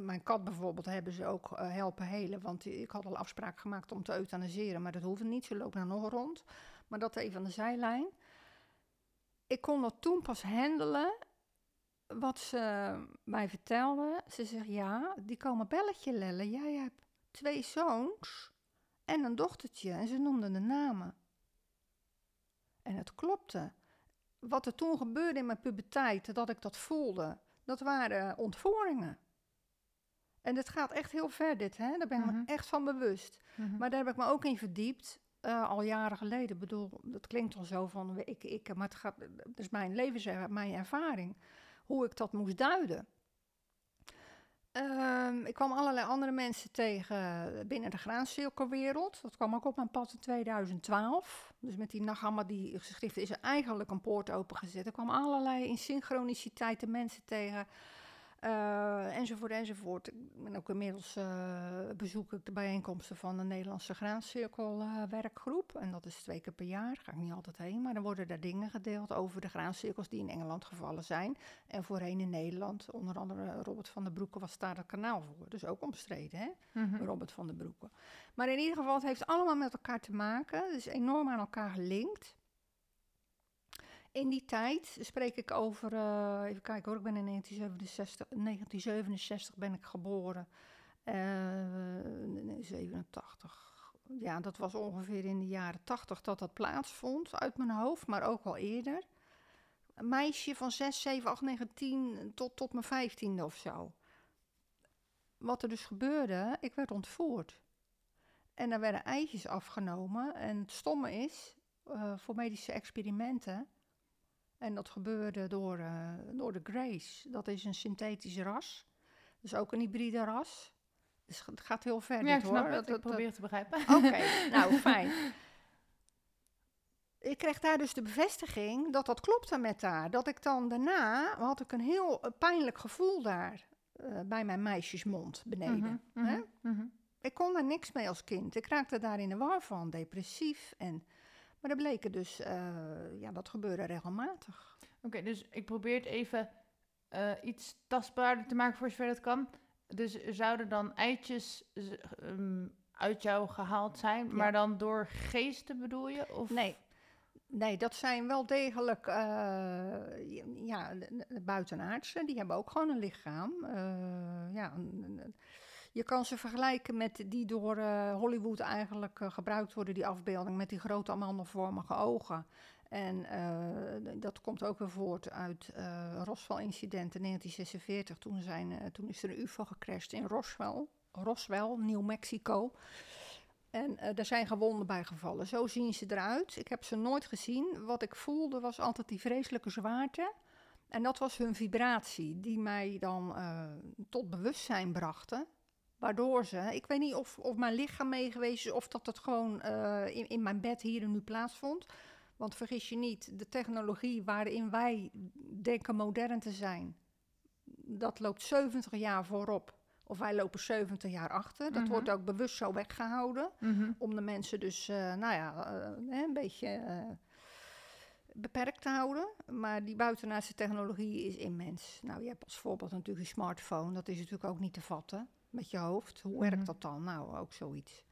mijn kat bijvoorbeeld hebben ze ook uh, helpen helen. Want ik had al afspraak gemaakt om te euthaniseren. Maar dat hoefde niet. Ze loopt nou nog rond. Maar dat even aan de zijlijn. Ik kon dat toen pas handelen. Wat ze mij vertelde. Ze zegt ja, die komen belletje lellen. Jij hebt twee zoons en een dochtertje en ze noemden de namen. En het klopte. Wat er toen gebeurde in mijn puberteit, dat ik dat voelde, dat waren ontvoeringen. En het gaat echt heel ver dit, hè? daar ben ik me Mhm. echt van bewust. Mhm. Maar daar heb ik me ook in verdiept, eh, al jaren geleden. Ik bedoel, dat klinkt al zo van ik, ik, maar het gaat, dat is mijn levens, mijn ervaring, hoe ik dat moest duiden. Ehm, ik kwam allerlei andere mensen tegen binnen de graancirkelwereld. Dat kwam ook op mijn pad in 2012. Dus met die die geschriften is er eigenlijk een poort opengezet. Er kwamen allerlei in synchroniciteit mensen tegen. Eh, enzovoort, enzovoort. Ik ben ook inmiddels eh, bezoek ik de bijeenkomsten van de Nederlandse graancirkelwerkgroep. en dat is twee keer per jaar. Daar ga ik niet altijd heen. Maar dan worden er dingen gedeeld over de graancirkels die in Engeland gevallen zijn. En voorheen in Nederland, onder andere Robert van der Broeke was daar het kanaal voor. Dus ook omstreden, hè? Mhm. Robert van der Broeke. Maar in ieder geval, het heeft allemaal met elkaar te maken. Het is enorm aan elkaar gelinkt. In die tijd spreek ik over, eh, even kijken hoor, ik ben in 1967, 1967 ben ik geboren. Eh, nee, 87. Ja, dat was ongeveer in de jaren 80 dat dat plaatsvond uit mijn hoofd, maar ook al eerder. Meisje van 6, 7, 8, 9, 10 tot, tot mijn 15e of zo. Wat er dus gebeurde, ik werd ontvoerd. En er werden eitjes afgenomen. En het stomme is, eh, voor medische experimenten, en dat gebeurde door, eh, door de Grace. Dat is een synthetisch ras. Dus ook een hybride ras. Dus het gaat heel ver Ja, dit, ik hoor. het. Dat- ik probeer te begrijpen. Oké, nou fijn. Ik kreeg daar dus de bevestiging dat dat klopte met haar. Dat ik dan daarna had ik een heel eh, pijnlijk gevoel daar eh, bij mijn meisjesmond beneden. Mhm, hè? mhm, mhm. Ik kon daar niks mee als kind. Ik raakte daar in de war van, depressief. En, maar dat bleken dus, eh, ja, dat gebeurde regelmatig. Oké, dus ik probeer het even eh, iets tastbaarder te maken voor zover dat kan. Dus er zouden dan eitjes ehm, uit jou gehaald zijn, Ja. maar dan door geesten bedoel je? Of? Nee. Nee, dat zijn wel degelijk eh, ja, de- de buitenaardse. Die hebben ook gewoon een lichaam. Ja, een- een- je kan ze vergelijken met die door eh, Hollywood eigenlijk eh, gebruikt worden, die afbeelding met die grote amandelvormige ogen. En eh, dat komt ook weer voort uit Roswell-incident in 1946. Toen, zijn, toen is er een UFO gecrashed in Roswell, Roswell, New Mexico. En daar zijn gewonden bij gevallen. Zo zien ze eruit. Ik heb ze nooit gezien. Wat ik voelde was altijd die vreselijke zwaarte. En dat was hun vibratie, die mij dan tot bewustzijn brachten. Waardoor ze, ik weet niet of, of mijn lichaam meegeweest is, of dat het gewoon eh, in, in mijn bed hier en nu plaatsvond. Want vergis je niet, de technologie waarin wij denken modern te zijn, dat loopt 70 jaar voorop. Of wij lopen 70 jaar achter. Dat Mhm. wordt ook bewust zo weggehouden. Mhm. Om de mensen dus, eh, nou ja, eh, een beetje, beperkt te houden. Maar die buitenaardse technologie is immens. Nou, je hebt als voorbeeld natuurlijk een smartphone. Dat is natuurlijk ook niet te vatten met je hoofd. Hoe werkt Mhm. dat dan? Nou, ook zoiets.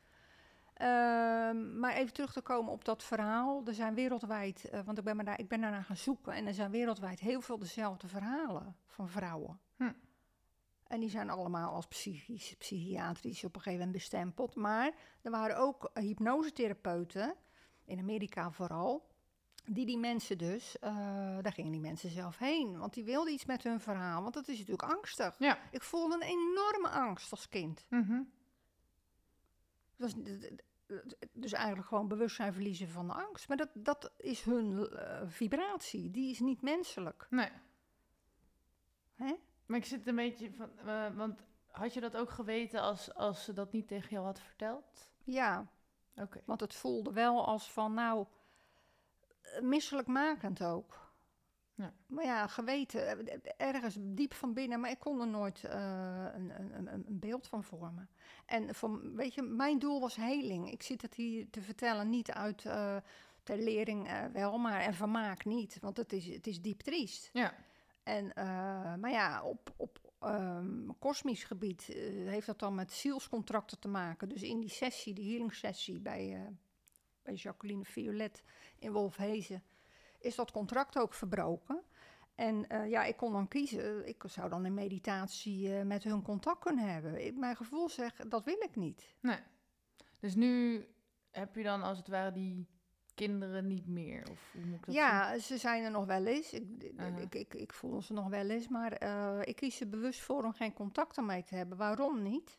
Ehm, maar even terug te komen op dat verhaal. Er zijn wereldwijd, eh, want ik ben, maar daar, ik ben daarna gaan zoeken. En er zijn wereldwijd heel veel dezelfde verhalen van vrouwen. Hm. En die zijn allemaal als psychisch, psychiatrisch op een gegeven moment bestempeld. Maar er waren ook hypnosetherapeuten, in Amerika vooral, die die mensen dus, eh, daar gingen die mensen zelf heen. Want die wilden iets met hun verhaal, want dat is natuurlijk angstig. Ja. Ik voelde een enorme angst als kind. Mhm. Het was d- d- d- dus eigenlijk gewoon bewustzijn verliezen van de angst. Maar dat, dat is hun eh, vibratie, die is niet menselijk. Nee. Hè? Maar ik zit een beetje van... eh, want had je dat ook geweten als, als ze dat niet tegen jou had verteld? Ja, Oké. Want het voelde wel als van, nou, misselijkmakend ook. Ja. Maar ja, geweten, eh, ergens diep van binnen, maar ik kon er nooit eh, een, een, een, beeld van vormen. En van, weet je, mijn doel was heling. Ik zit het hier te vertellen niet uit eh ter lering wel, maar en vermaak niet, want het is, het is diep triest. Ja. En, maar ja, op, op ehm, kosmisch gebied heeft dat dan met zielscontracten te maken. Dus in die sessie, die healing sessie bij, bij Jacqueline Violet in Wolfhezen, is dat contract ook verbroken. En eh, ja, ik kon dan kiezen. Ik zou dan in meditatie eh, met hun contact kunnen hebben. Ik, mijn gevoel zegt, dat wil ik niet. Nee. Dus nu heb je dan als het ware die kinderen niet meer? Of hoe moet ik dat zien? Ja, ze zijn er nog wel eens. Ik, ik, ik, ik voel ze nog wel eens. Maar eh, ik kies er bewust voor om geen contact ermee te hebben. Waarom niet?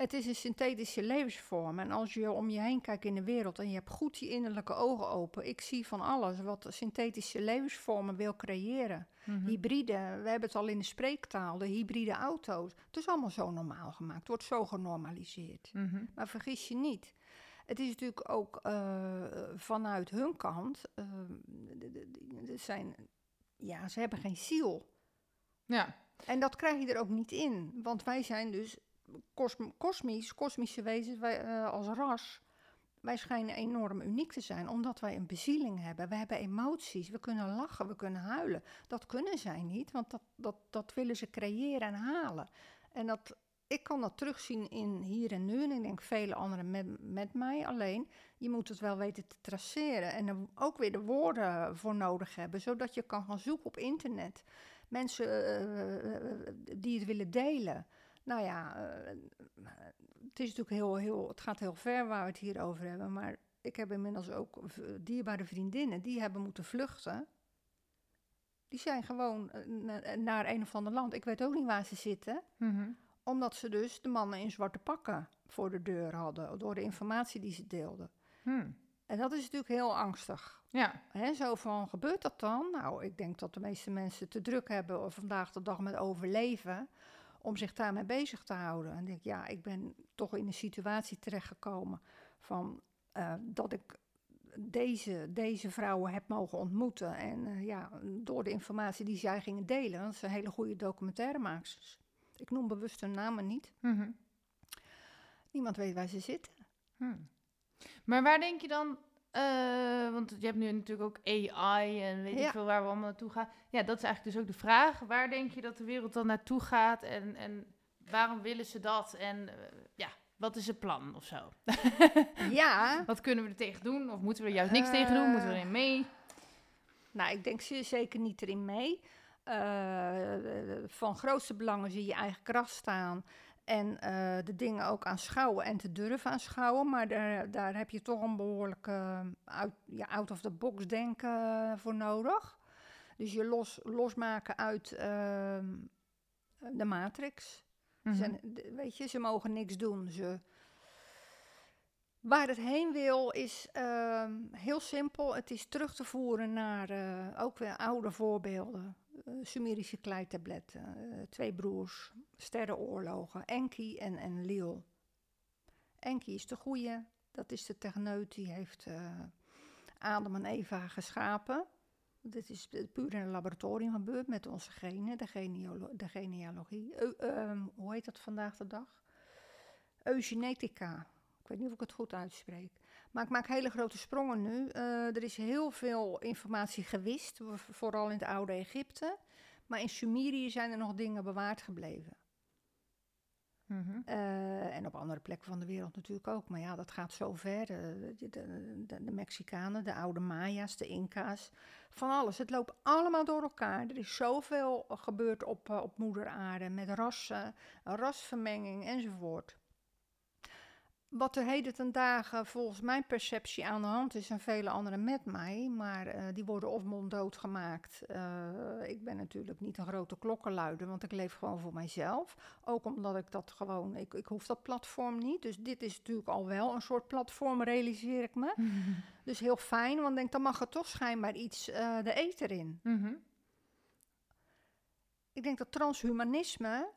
Het is een synthetische levensvorm. En als je om je heen kijkt in de wereld en je hebt goed je innerlijke ogen open. Ik zie van alles wat synthetische levensvormen wil creëren. Mhm. Hybride, we hebben het al in de spreektaal, de hybride auto's. Het is allemaal zo normaal gemaakt, het wordt zo genormaliseerd. Mhm. Maar vergis je niet. Het is natuurlijk ook eh, vanuit hun kant. de zijn, ja, ze hebben geen ziel. Ja. En dat krijg je er ook niet in. Want wij zijn dus kosm- kosmisch, kosmische wezens wij, eh, als ras. Wij schijnen enorm uniek te zijn, omdat wij een bezieling hebben. We hebben emoties, we kunnen lachen, we kunnen huilen. Dat kunnen zij niet, want dat, dat, dat willen ze creëren en halen. En dat, ik kan dat terugzien in hier en nu, en ik denk vele anderen met, met mij. Alleen, je moet het wel weten te traceren en er ook weer de woorden voor nodig hebben, zodat je kan gaan zoeken op internet. Mensen eh, eh, die het willen delen. Nou ja, eh, het is natuurlijk heel, heel, het gaat heel ver waar we het hier over hebben, maar ik heb inmiddels ook dierbare vriendinnen die hebben moeten vluchten. Die zijn gewoon eh, na- naar een of ander land. Ik weet ook niet waar ze zitten Mhm. omdat ze dus de mannen in zwarte pakken voor de deur hadden, door de informatie die ze deelden. Hm. En dat is natuurlijk heel angstig. Ja. Hè, zo van, gebeurt dat dan? Nou, ik denk dat de meeste mensen te druk hebben of vandaag de dag met overleven, om zich daarmee bezig te houden. En ik denk, ja, ik ben toch in een situatie terechtgekomen van eh, dat ik deze, deze vrouwen heb mogen ontmoeten. En eh, ja, door de informatie die zij gingen delen, want ze zijn hele goede documentairemaaksters. Ik noem bewust hun namen niet. Mhm. Niemand weet waar ze zitten. Hm. Maar waar denk je dan... eh, want je hebt nu natuurlijk ook AI en weet Ja. ik veel waar we allemaal naartoe gaan. Ja, dat is eigenlijk dus ook de vraag. Waar denk je dat de wereld dan naartoe gaat en, en waarom willen ze dat? En eh, ja, wat is het plan of zo? Ja, Wat kunnen we er tegen doen? Of moeten we er juist niks tegen doen? Moeten we Eh, erin mee? nou, ik denk zeker niet erin mee. Eh, van grootste belang is in je eigen kracht staan. En eh, de dingen ook aanschouwen en te durven aanschouwen. Maar daar, daar heb je toch een behoorlijk eh, out, ja, out-of-the-box denken eh, voor nodig. Dus je los, losmaken uit ehm, de matrix. Mhm. Zijn, d- weet je, ze mogen niks doen. Ze... Waar het heen wil is ehm, heel simpel. Het is terug te voeren naar eh, ook weer oude voorbeelden. Eh, Sumerische kleitabletten, eh, twee broers, sterrenoorlogen, Enki en, en Liel. Enki is de goeie, dat is de techneut die heeft eh, Adam en Eva geschapen. Dit is puur in een laboratorium gebeurd met onze genen, de, genealo- de genealogie. Ehm, hoe heet dat vandaag de dag? Eugenetica. Ik weet niet of ik het goed uitspreek. Maar ik maak hele grote sprongen nu. Eh, er is heel veel informatie gewist, vooral in het oude Egypte. Maar in Sumerië zijn er nog dingen bewaard gebleven. Mhm. Eh, en op andere plekken van de wereld natuurlijk ook. Maar ja, dat gaat zo ver. De, de, de, de Mexicanen, de oude Maya's, de Inca's. Van alles. Het loopt allemaal door elkaar. Er is zoveel gebeurd op, eh, op moeder aarde. Met rassen, rasvermenging enzovoort. Wat er heden ten dagen volgens mijn perceptie aan de hand is en vele anderen met mij, maar eh, die worden of monddood gemaakt. Eh, ik ben natuurlijk niet een grote klokkenluider, want ik leef gewoon voor mijzelf. Ook omdat ik dat gewoon, ik, ik hoef dat platform niet. Dus dit is natuurlijk al wel een soort platform, realiseer ik me. Dus heel fijn, want ik denk, dan mag er toch schijnbaar iets eh, de eter in. Mhm. Ik denk dat transhumanisme,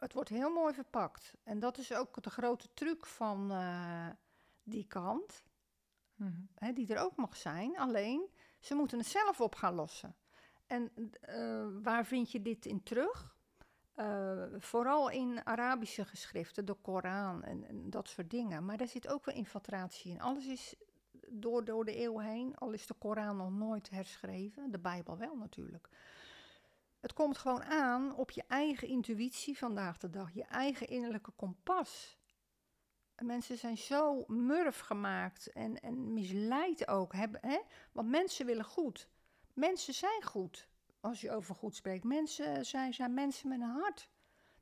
het wordt heel mooi verpakt. En dat is ook de grote truc van eh, die kant, Mhm. hè, die er ook mag zijn. Alleen, ze moeten het zelf op gaan lossen. En eh, waar vind je dit in terug? Eh, vooral in Arabische geschriften, de Koran en, en dat soort dingen. Maar daar zit ook weer infiltratie in. Alles is door, door de eeuw heen, al is de Koran nog nooit herschreven, de Bijbel wel natuurlijk. Het komt gewoon aan op je eigen intuïtie vandaag de dag, je eigen innerlijke kompas. En mensen zijn zo murf gemaakt en, en misleid ook. Hebben, hè? Want mensen willen goed. Mensen zijn goed, als je over goed spreekt. Mensen zijn, zijn mensen met een hart.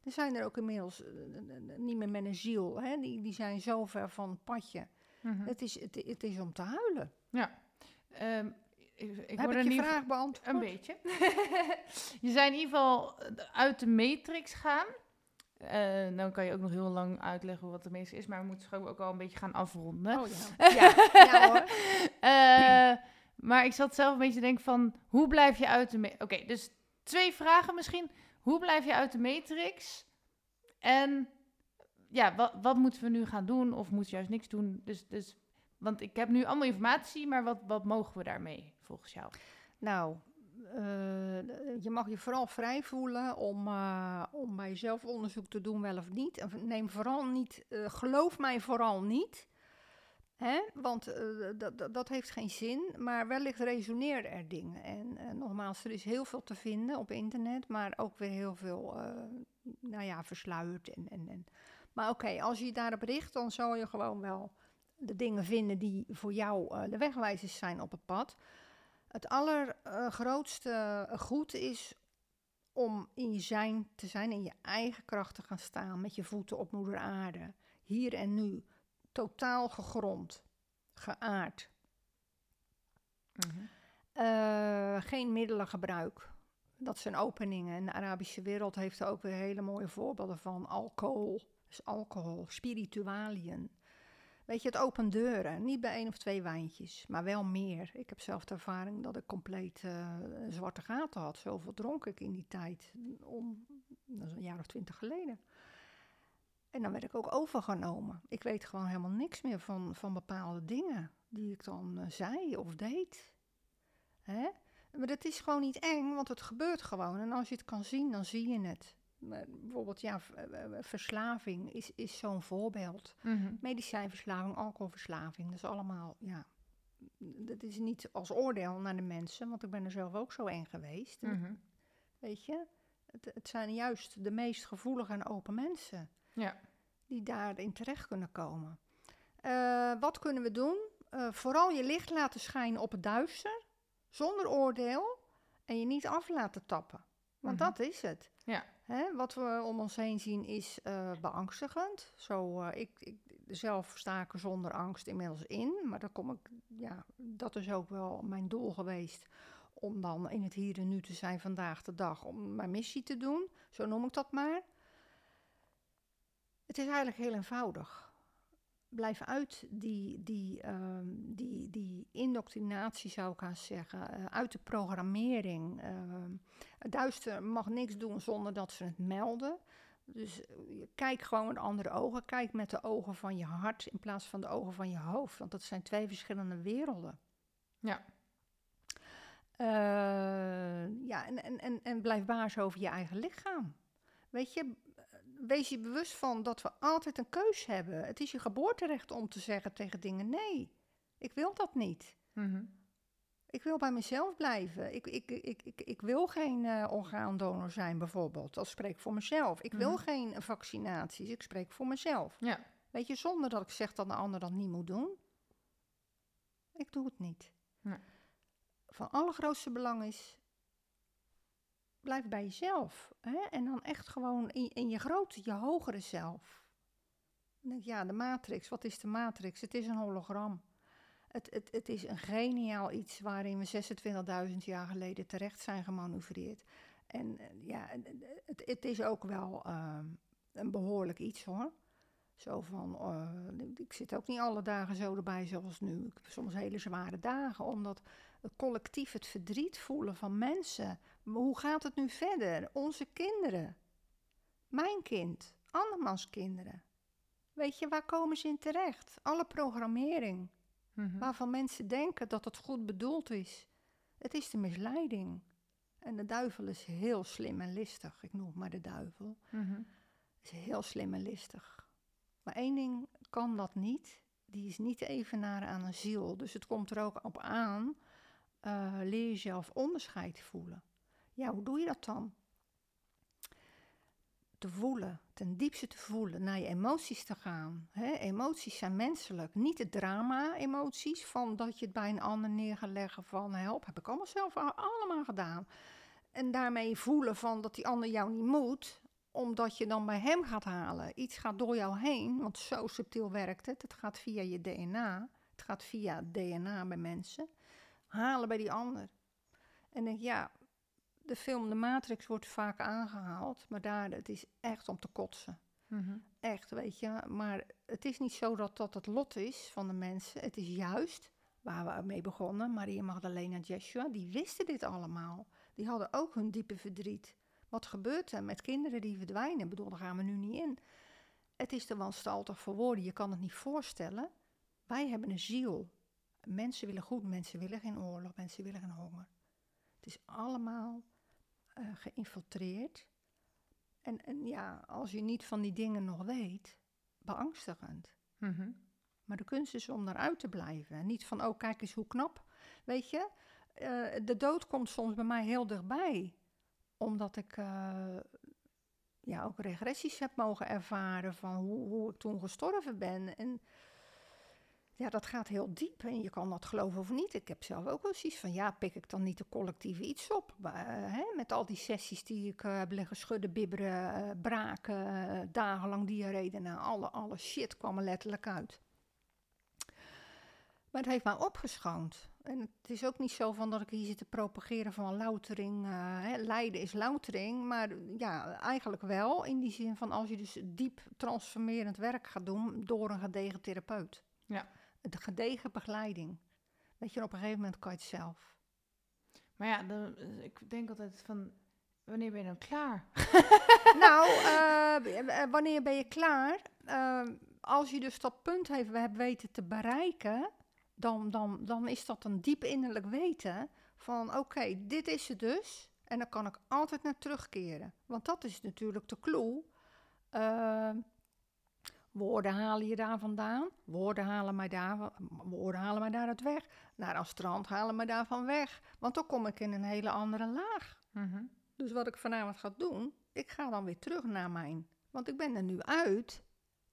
Er zijn er ook inmiddels eh, eh, eh, niet meer met een ziel. Hè? Die, die zijn zo ver van het padje. Mhm. Het, is, het, het is om te huilen. Ja. Ehm, ik, ik Heb ik je vraag beantwoord? Een beetje. je zei in ieder geval eh, uit de matrix gaan. Eh, dan kan je ook nog heel lang uitleggen wat de matrix is, maar we moeten gewoon ook al een beetje gaan afronden. Oh ja. ja. ja hoor. Eh, maar ik zat zelf een beetje te denken van, hoe blijf je uit de matrix? Oké, dus twee vragen misschien. Hoe blijf je uit de matrix? En ja, wat, wat moeten we nu gaan doen? Of moeten we juist niks doen? Dus, dus, want ik heb nu allemaal informatie, maar wat, wat mogen we daarmee volgens jou? Nou, eh, je mag je vooral vrij voelen om, eh, om bij jezelf onderzoek te doen, wel of niet. En neem vooral niet, eh, geloof mij vooral niet. Hè? Want dat, dat, heeft geen zin, maar wellicht resoneren er dingen. En nogmaals, er is heel veel te vinden op internet, maar ook weer heel veel, nou ja, versluierd. En, en, en. Maar oké, als je je daarop richt, dan zal je gewoon wel de dingen vinden die voor jou eh, de wegwijzers zijn op het pad. Het allergrootste goed is om in je zijn te zijn, in je eigen kracht te gaan staan, met je voeten op moeder aarde. Hier en nu, totaal gegrond, geaard. Eh, geen middelengebruik. Dat zijn openingen. En de Arabische wereld heeft er ook weer hele mooie voorbeelden van. Alcohol, dus alcohol, spiritualiën. Weet je, het opent deuren. Niet bij één of twee wijntjes, maar wel meer. Ik heb zelf de ervaring dat ik compleet eh, zwarte gaten had. Zoveel dronk ik in die tijd. Om, dat is een jaar of twintig geleden. En dan werd ik ook overgenomen. Ik weet gewoon helemaal niks meer van, van bepaalde dingen die ik dan eh, zei of deed. Hè? Maar dat is gewoon niet eng, want het gebeurt gewoon. En als je het kan zien, dan zie je het. Bijvoorbeeld, ja, eh, eh, verslaving is, is zo'n voorbeeld. Mhm. Medicijnverslaving, alcoholverslaving, dat is allemaal, ja... Dat is niet als oordeel naar de mensen, want ik ben er zelf ook zo eng geweest. Mhm. Weet je? Het, het zijn juist de meest gevoelige en open mensen Ja. die daarin terecht kunnen komen. Eh, wat kunnen we doen? Vooral je licht laten schijnen op het duister, zonder oordeel, en je niet af laten tappen. Want Mhm. dat is het. Ja. Hè, wat we om ons heen zien is eh, beangstigend. Zo, eh, ik, ik, zelf sta ik er zonder angst inmiddels in, maar dat, kom ik, ja, dat is ook wel mijn doel geweest. Om dan in het hier en nu te zijn vandaag de dag, om mijn missie te doen. Zo noem ik dat maar. Het is eigenlijk heel eenvoudig. Blijf uit die, die, ehm, die, die indoctrinatie, zou ik haast zeggen. eh, uit de programmering. het duister mag niks doen zonder dat ze het melden. Dus eh, kijk gewoon met andere ogen. Kijk met de ogen van je hart in plaats van de ogen van je hoofd. Want dat zijn twee verschillende werelden. Ja. Eh, ja, en, en, en, en blijf baas over je eigen lichaam. Weet je, wees je bewust van dat we altijd een keus hebben. Het is je geboorterecht om te zeggen tegen dingen: nee, ik wil dat niet. Mhm. Ik wil bij mezelf blijven. Ik, ik, ik, ik, ik wil geen eh, orgaandonor zijn, bijvoorbeeld. Dat spreek ik voor mezelf. Ik wil Mhm. geen vaccinaties. Ik spreek voor mezelf. Ja. Weet je, zonder dat ik zeg dat de ander dat niet moet doen. Ik doe het niet. Nee. Van allergrootste belang is. Blijf bij jezelf. Hè? En dan echt gewoon in, in je grote, je hogere zelf. Dan denk ja, de matrix. Wat is de matrix? Het is een hologram. Het, het, het is een geniaal iets waarin we 26.000 jaar geleden terecht zijn gemanoeuvreerd. En eh, ja, het, het is ook wel ehm, een behoorlijk iets hoor. Zo van, eh, ik zit ook niet alle dagen zo erbij zoals nu. Ik heb soms hele zware dagen, omdat het collectief het verdriet voelen van mensen. Maar hoe gaat het nu verder? Onze kinderen, mijn kind, andermans kinderen. Weet je, waar komen ze in terecht? Alle programmering, Mhm. waarvan mensen denken dat het goed bedoeld is. Het is de misleiding. En de duivel is heel slim en listig. Ik noem het maar de duivel Mhm. is heel slim en listig. Maar één ding kan dat niet. Die is niet te evenaren aan een ziel. Dus het komt er ook op aan. eh, leer jezelf onderscheid te voelen. Ja, hoe doe je dat dan? Te voelen, ten diepste te voelen, naar je emoties te gaan. Emoties zijn menselijk. Niet de drama-emoties van dat je het bij een ander neer van help, heb ik allemaal zelf allemaal gedaan. En daarmee voelen van dat die ander jou niet moet, omdat je dan bij hem gaat halen. Iets gaat door jou heen, want zo subtiel werkt het. Het gaat via je DNA. Het gaat via DNA bij mensen. Halen bij die ander. En denk, ja, de film De Matrix wordt vaak aangehaald, maar daar, het is echt om te kotsen. Mhm. Echt, weet je. Maar het is niet zo dat dat het lot is van de mensen. Het is juist waar we mee begonnen. Maria Magdalena Joshua, die wisten dit allemaal. Die hadden ook hun diepe verdriet. Wat gebeurt er met kinderen die verdwijnen? Ik bedoel, daar gaan we nu niet in. Het is te wanstaltig voor woorden. Je kan het niet voorstellen. Wij hebben een ziel. Mensen willen goed, mensen willen geen oorlog, mensen willen geen honger. Het is allemaal eh, geïnfiltreerd. En, en ja, als je niet van die dingen nog weet, beangstigend. Mhm. Maar de kunst is om daaruit te blijven. En niet van, oh, kijk eens hoe knap. Weet je, eh, de dood komt soms bij mij heel dichtbij. Omdat ik eh, ja, ook regressies heb mogen ervaren van hoe, hoe ik toen gestorven ben. En ja, dat gaat heel diep. En je kan dat geloven of niet. Ik heb zelf ook wel zoiets van, ja, pik ik dan niet de collectieve iets op? Eh, hè, met al die sessies die ik eh, heb liggen schudden, bibberen, eh, braken, dagenlang diarree. daarna, alle, alle shit kwam er letterlijk uit. Maar het heeft mij opgeschoond. En het is ook niet zo van dat ik hier zit te propageren van loutering. hè, lijden is loutering. Maar ja, eigenlijk wel. In die zin van als je dus diep transformerend werk gaat doen door een gedegen therapeut. Ja. De gedegen begeleiding. Weet je, op een gegeven moment kan je het zelf. Maar ja, dan, ik denk altijd van, wanneer ben je dan klaar? nou, eh, eh, wanneer ben je klaar? Eh, als je dus dat punt heeft, hebt weten te bereiken, dan, dan, dan is dat een diep innerlijk weten van oké, dit is het dus. En dan kan ik altijd naar terugkeren. Want dat is natuurlijk de clue. Eh, woorden halen je daar vandaan. Woorden halen mij daar, woorden halen mij daaruit weg. Naar een strand halen mij daarvan weg. Want dan kom ik in een hele andere laag. Mhm. Dus wat ik vanavond ga doen, ik ga dan weer terug naar mijn. Want ik ben er nu uit.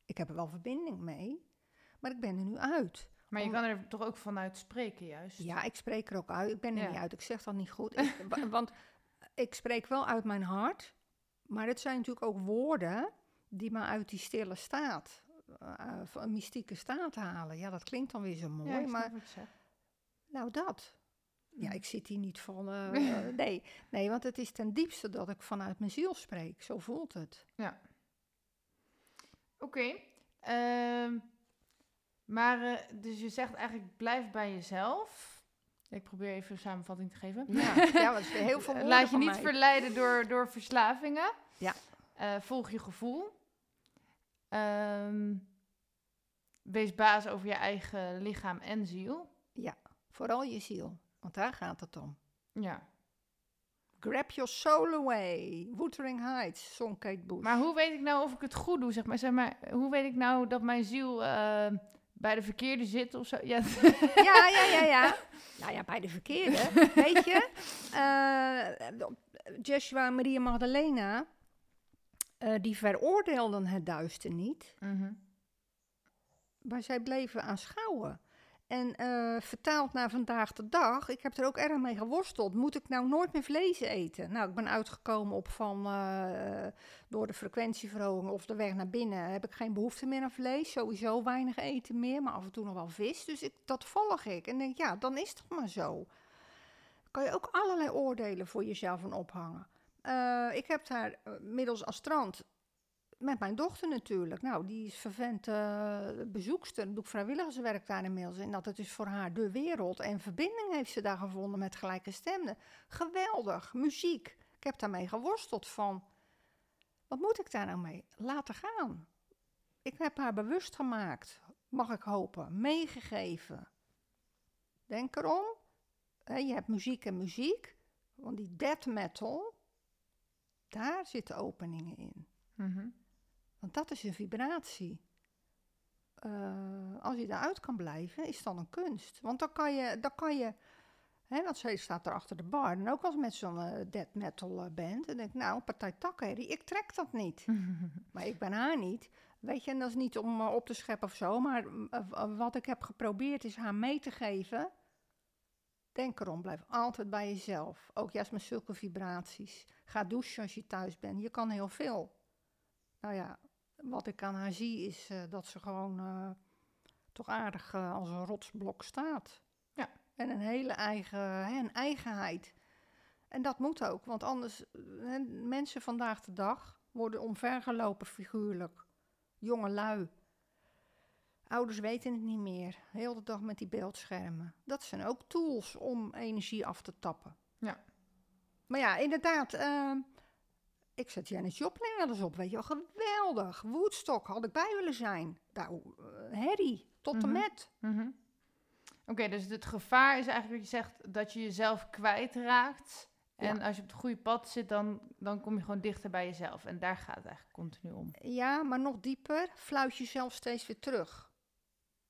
Ik heb er wel verbinding mee, maar ik ben er nu uit. Maar je Om- kan er toch ook vanuit spreken juist? Ja, ik spreek er ook uit. Ik ben er Ja. niet uit. Ik zeg dat niet goed. Ik- want ik spreek wel uit mijn hart. Maar het zijn natuurlijk ook woorden die me uit die stille staat, eh, van een mystieke staat halen. Ja, dat klinkt dan weer zo mooi, Ja, maar nou dat. Ja, ik zit hier niet van. eh, eh, nee, nee, want het is ten diepste dat ik vanuit mijn ziel spreek. Zo voelt het. Oké. ehm, maar, eh, dus je zegt eigenlijk, blijf bij jezelf. Ik probeer even een samenvatting te geven. Ja, ja weer heel veel Eh, Laat je niet mij. verleiden door, door verslavingen. Ja. Eh, volg je gevoel. Ehm, wees baas over je eigen lichaam en ziel. Vooral je ziel, want daar gaat het om. Ja. Grab Your Soul Away. Wuthering Heights, zong Kate Bush. Maar hoe weet ik nou of ik het goed doe, zeg maar? Zeg maar hoe weet ik nou dat mijn ziel eh, bij de verkeerde zit of zo? Ja. Ja, ja, ja, ja. nou ja, bij de verkeerde, weet je. Uh, Joshua Maria Magdalena, uh, die veroordeelden het duister niet. Mhm. Maar zij bleven aanschouwen. En uh, vertaald naar vandaag de dag, ik heb er ook erg mee geworsteld. Moet ik nou nooit meer vlees eten? Nou, ik ben uitgekomen op van uh, door de frequentieverhoging of de weg naar binnen heb ik geen behoefte meer aan vlees. Sowieso weinig eten meer, maar af en toe nog wel vis. Dus ik, dat volg ik. En denk, ja, dan is het maar zo. Kan je ook allerlei oordelen voor jezelf aan ophangen. Uh, ik heb daar middels Astrand met mijn dochter natuurlijk. Nou, die is vervent uh, bezoekster. Doe ik vrijwilligerswerk daar inmiddels. En dat het is voor haar de wereld. En verbinding heeft ze daar gevonden met gelijke stemmen. Geweldig. Muziek. Ik heb daarmee geworsteld van... Wat moet ik daar nou mee? Laten gaan. Ik heb haar bewust gemaakt. Mag ik hopen. Meegegeven. Denk erom. Je hebt muziek en muziek. Want die death metal... Daar zitten openingen in. Mm -hmm. Want dat is een vibratie. Uh, als je daaruit kan blijven, is dan een kunst. Want dan kan je, dan kan je hè, want zij staat er achter de bar. En ook als met zo'n uh, death metal uh, band. En denk ik, nou, partij takherrie, ik trek dat niet. maar ik ben haar niet. Weet je, en dat is niet om op te scheppen of zo. Maar wat ik heb geprobeerd is haar mee te geven. Denk erom, blijf altijd bij jezelf. Ook juist met zulke vibraties. Ga douchen als je thuis bent. Je kan heel veel. Nou ja, wat ik aan haar zie is uh, dat ze gewoon uh, toch aardig uh, als een rotsblok staat. Ja. En een hele eigen, hè, een eigenheid. En dat moet ook, want anders, hè, mensen vandaag de dag worden omvergelopen figuurlijk. Jonge lui. Ouders weten het niet meer. Heel de dag met die beeldschermen. Dat zijn ook tools om energie af te tappen. Ja. Maar ja, inderdaad. Uh, ik zet Janis Joplin wel eens op, weet je wel. Geweldig. Woodstock had ik bij willen zijn. Nou, uh, Harry, tot Mhm. en met. Mhm. Oké, dus het gevaar is eigenlijk wat je zegt, dat je jezelf kwijtraakt. En als je op het goede pad zit, dan, dan kom je gewoon dichter bij jezelf. En daar gaat het eigenlijk continu om. Ja, maar nog dieper, fluit jezelf steeds weer terug.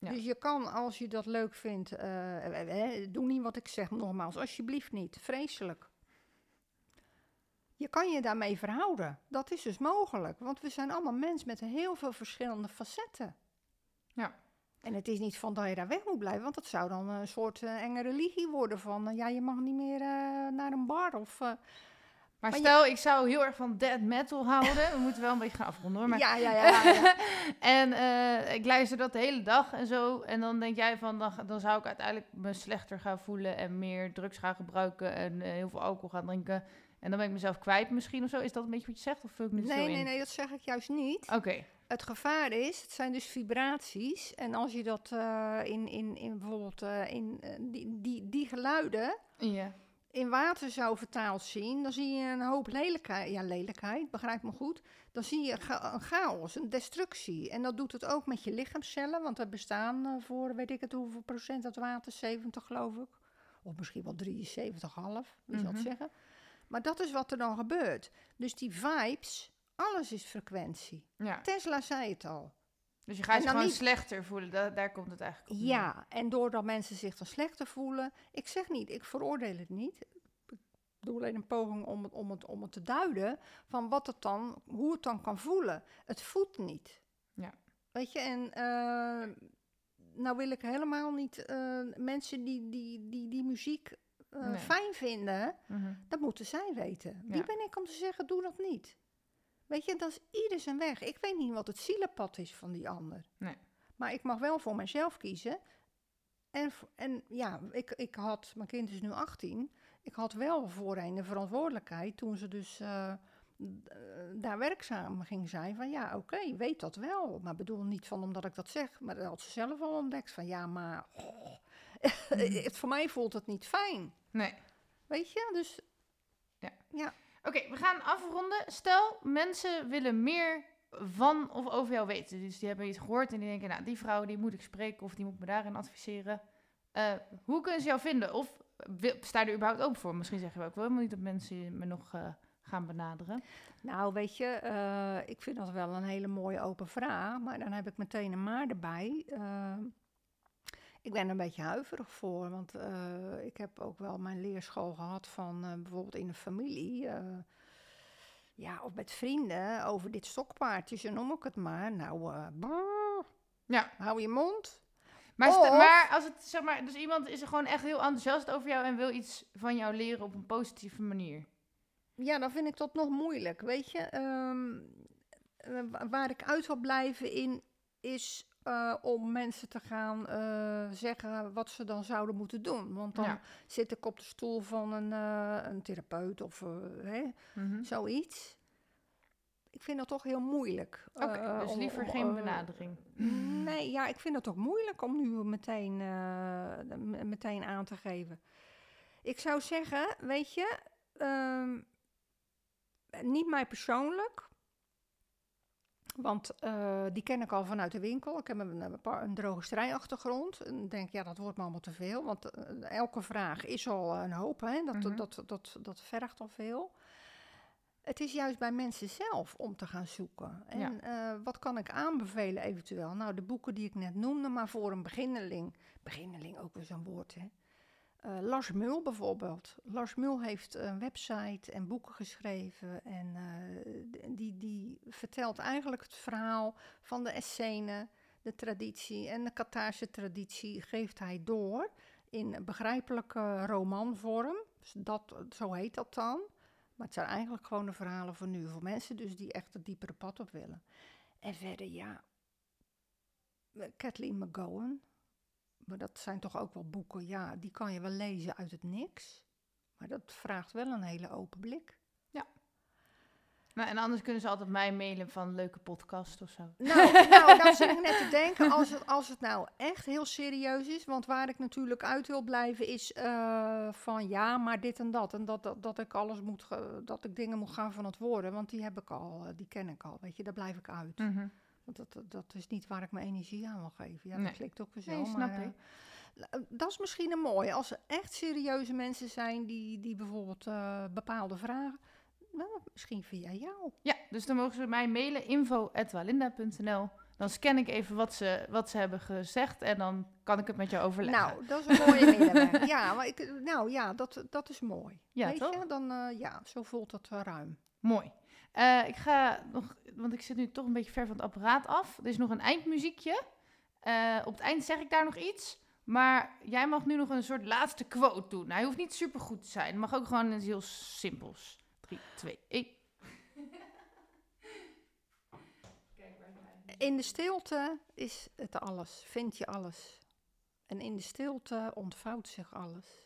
Ja. Dus je kan, als je dat leuk vindt, eh, eh, doe niet wat ik zeg, nogmaals, alsjeblieft niet. Vreselijk. Je kan je daarmee verhouden. Dat is dus mogelijk, want we zijn allemaal mensen met heel veel verschillende facetten. Ja. En het is niet van dat je daar weg moet blijven, want dat zou dan een soort eh, enge religie worden van, eh, ja, je mag niet meer eh, naar een bar of... Maar, je- stel, ik zou heel erg van dead metal houden. We moeten wel een beetje gaan afronden hoor. Maar... ja, ja, ja, ja, ja. en eh, ik luister dat de hele dag en zo. En dan denk jij van, dan, dan zou ik uiteindelijk me slechter gaan voelen. En meer drugs gaan gebruiken. En eh, heel veel alcohol gaan drinken. En dan ben ik mezelf kwijt misschien of zo. Is dat een beetje wat je zegt? Of vul ik nu Nee, nee, in? nee, dat zeg ik juist niet. Oké. Het gevaar is, het zijn dus vibraties. En als je dat eh, in, in, in bijvoorbeeld in die, die, die geluiden Ja. In water zou vertaald zien, dan zie je een hoop lelijkheid. Ja, lelijkheid, begrijp me goed. Dan zie je een chaos, een destructie. En dat doet het ook met je lichaamcellen, want er bestaan eh, voor, weet ik het hoeveel procent uit water, 70 geloof ik. Of misschien wel 73,5, wie zal het Mhm. zeggen. Maar dat is wat er dan gebeurt. Dus die vibes, alles is frequentie. ja. Tesla zei het al. Dus je gaat je gewoon niet- slechter voelen. Da- daar komt het eigenlijk op. neer. Ja, en doordat mensen zich dan slechter voelen. Ik zeg niet, ik veroordeel het niet. Ik doe alleen een poging om het, om het, om het te duiden van wat het dan, hoe het dan kan voelen. Het voelt niet. Ja. Weet je, en eh, nou wil ik helemaal niet eh, mensen die die, die, die muziek eh, Nee. fijn vinden, Mhm. dat moeten zij weten. Wie Ja. ben ik om te zeggen, doe dat niet? Weet je, dat is ieder zijn weg. Ik weet niet wat het zielenpad is van die ander. Nee. Maar ik mag wel voor mezelf kiezen. En, en ja, ik, ik had, mijn kind is nu 18. Ik had wel voorheen de verantwoordelijkheid toen ze dus eh, eh, daar werkzaam ging zijn. Van ja, oké, weet dat wel. Maar bedoel niet van omdat ik dat zeg. Maar dat had ze zelf al ontdekt. Van ja, maar oh, het, voor mij voelt het niet fijn. Nee. Weet je, dus Oké, we gaan afronden. Stel, mensen willen meer van of over jou weten. Dus die hebben iets gehoord en die denken, nou, die vrouw die moet ik spreken of die moet me daarin adviseren. Eh, hoe kunnen ze jou vinden? Of sta je er überhaupt open voor? Misschien zeggen we ook wel helemaal niet dat mensen me nog eh, gaan benaderen. Nou, weet je, eh, ik vind dat wel een hele mooie open vraag. Maar dan heb ik meteen een maar erbij. Ik ben er een beetje huiverig voor. Want eh, ik heb ook wel mijn leerschool gehad van eh, bijvoorbeeld in een familie. eh, ja, of met vrienden over dit stokpaardje, zo noem ik het maar. Nou, brrr, Ja. hou je mond. Maar, Of- maar als het zeg maar, dus iemand is er gewoon echt heel enthousiast over jou en wil iets van jou leren op een positieve manier. Ja, dan vind ik dat nog moeilijk. Weet je, Ehm, eh, wa- waar ik uit wil blijven in is eh, om mensen te gaan eh, zeggen wat ze dan zouden moeten doen. Want dan Ja. zit ik op de stoel van een, eh, een therapeut of Mhm. zoiets. Ik vind dat toch heel moeilijk. Oké, dus liever om, geen benadering. Nee, ja, ik vind het ook moeilijk om nu meteen, meteen aan te geven. Ik zou zeggen, weet je, ehm, niet mij persoonlijk. Want eh, die ken ik al vanuit de winkel. Ik heb een, een, paar- een drogisterijachtergrond. En denk ja, dat wordt me allemaal te veel. Want eh, elke vraag is al een hoop, hè? Dat, Mhm. dat, dat, dat vergt al veel. Het is juist bij mensen zelf om te gaan zoeken. En Ja. eh, wat kan ik aanbevelen eventueel? Nou, de boeken die ik net noemde, maar voor een beginneling. Beginneling, ook weer zo'n woord, hè? Eh, Lars Mul bijvoorbeeld. Lars Mul heeft een website en boeken geschreven. En eh, die, die vertelt eigenlijk het verhaal van de Essene, de traditie en de Kataarse traditie geeft hij door in begrijpelijke romanvorm. Dus dat, zo heet dat dan. Maar het zijn eigenlijk gewoon de verhalen van nu. Voor mensen dus die echt het diepere pad op willen. En verder, ja, Kathleen McGowan. Maar dat zijn toch ook wel boeken, ja, die kan je wel lezen uit het niks. Maar dat vraagt wel een hele open blik. Nou, en anders kunnen ze altijd mij mailen van leuke podcast of zo. Nou, nou dat zit ik net te denken. Als het, als het nou echt heel serieus is. Want waar ik natuurlijk uit wil blijven is eh, van ja, maar dit en dat. En dat, dat, dat ik alles moet, dat ik dingen moet gaan van het worden. Want die heb ik al, eh, die ken ik al. Weet je, daar blijf ik uit. Mhm. Want dat, dat, dat is niet waar ik mijn energie aan wil geven. Ja, Nee. dat klinkt ook weer zo. Nee, snap maar, ik. eh, dat is misschien een mooie. Als er echt serieuze mensen zijn die, die bijvoorbeeld eh, bepaalde vragen. Nou, misschien via jou. Ja, dus dan mogen ze mij mailen info.walinda.nl. Dan scan ik even wat ze, wat ze hebben gezegd en dan kan ik het met jou overleggen. Nou, dat is een mooie middenweg. Ja, maar ik, nou ja, dat, dat is mooi. Ja, Weet toch? je, dan eh, ja, zo voelt eh, ruim. Mooi. Eh, ik ga nog, want ik zit nu toch een beetje ver van het apparaat af. Er is nog een eindmuziekje. Eh, op het eind zeg ik daar nog iets. Maar jij mag nu nog een soort laatste quote doen. Hij hoeft niet super goed te zijn. Mag ook gewoon heel simpels. 3, 2, 1. In de stilte is het alles, vind je alles. En in de stilte ontvouwt zich alles.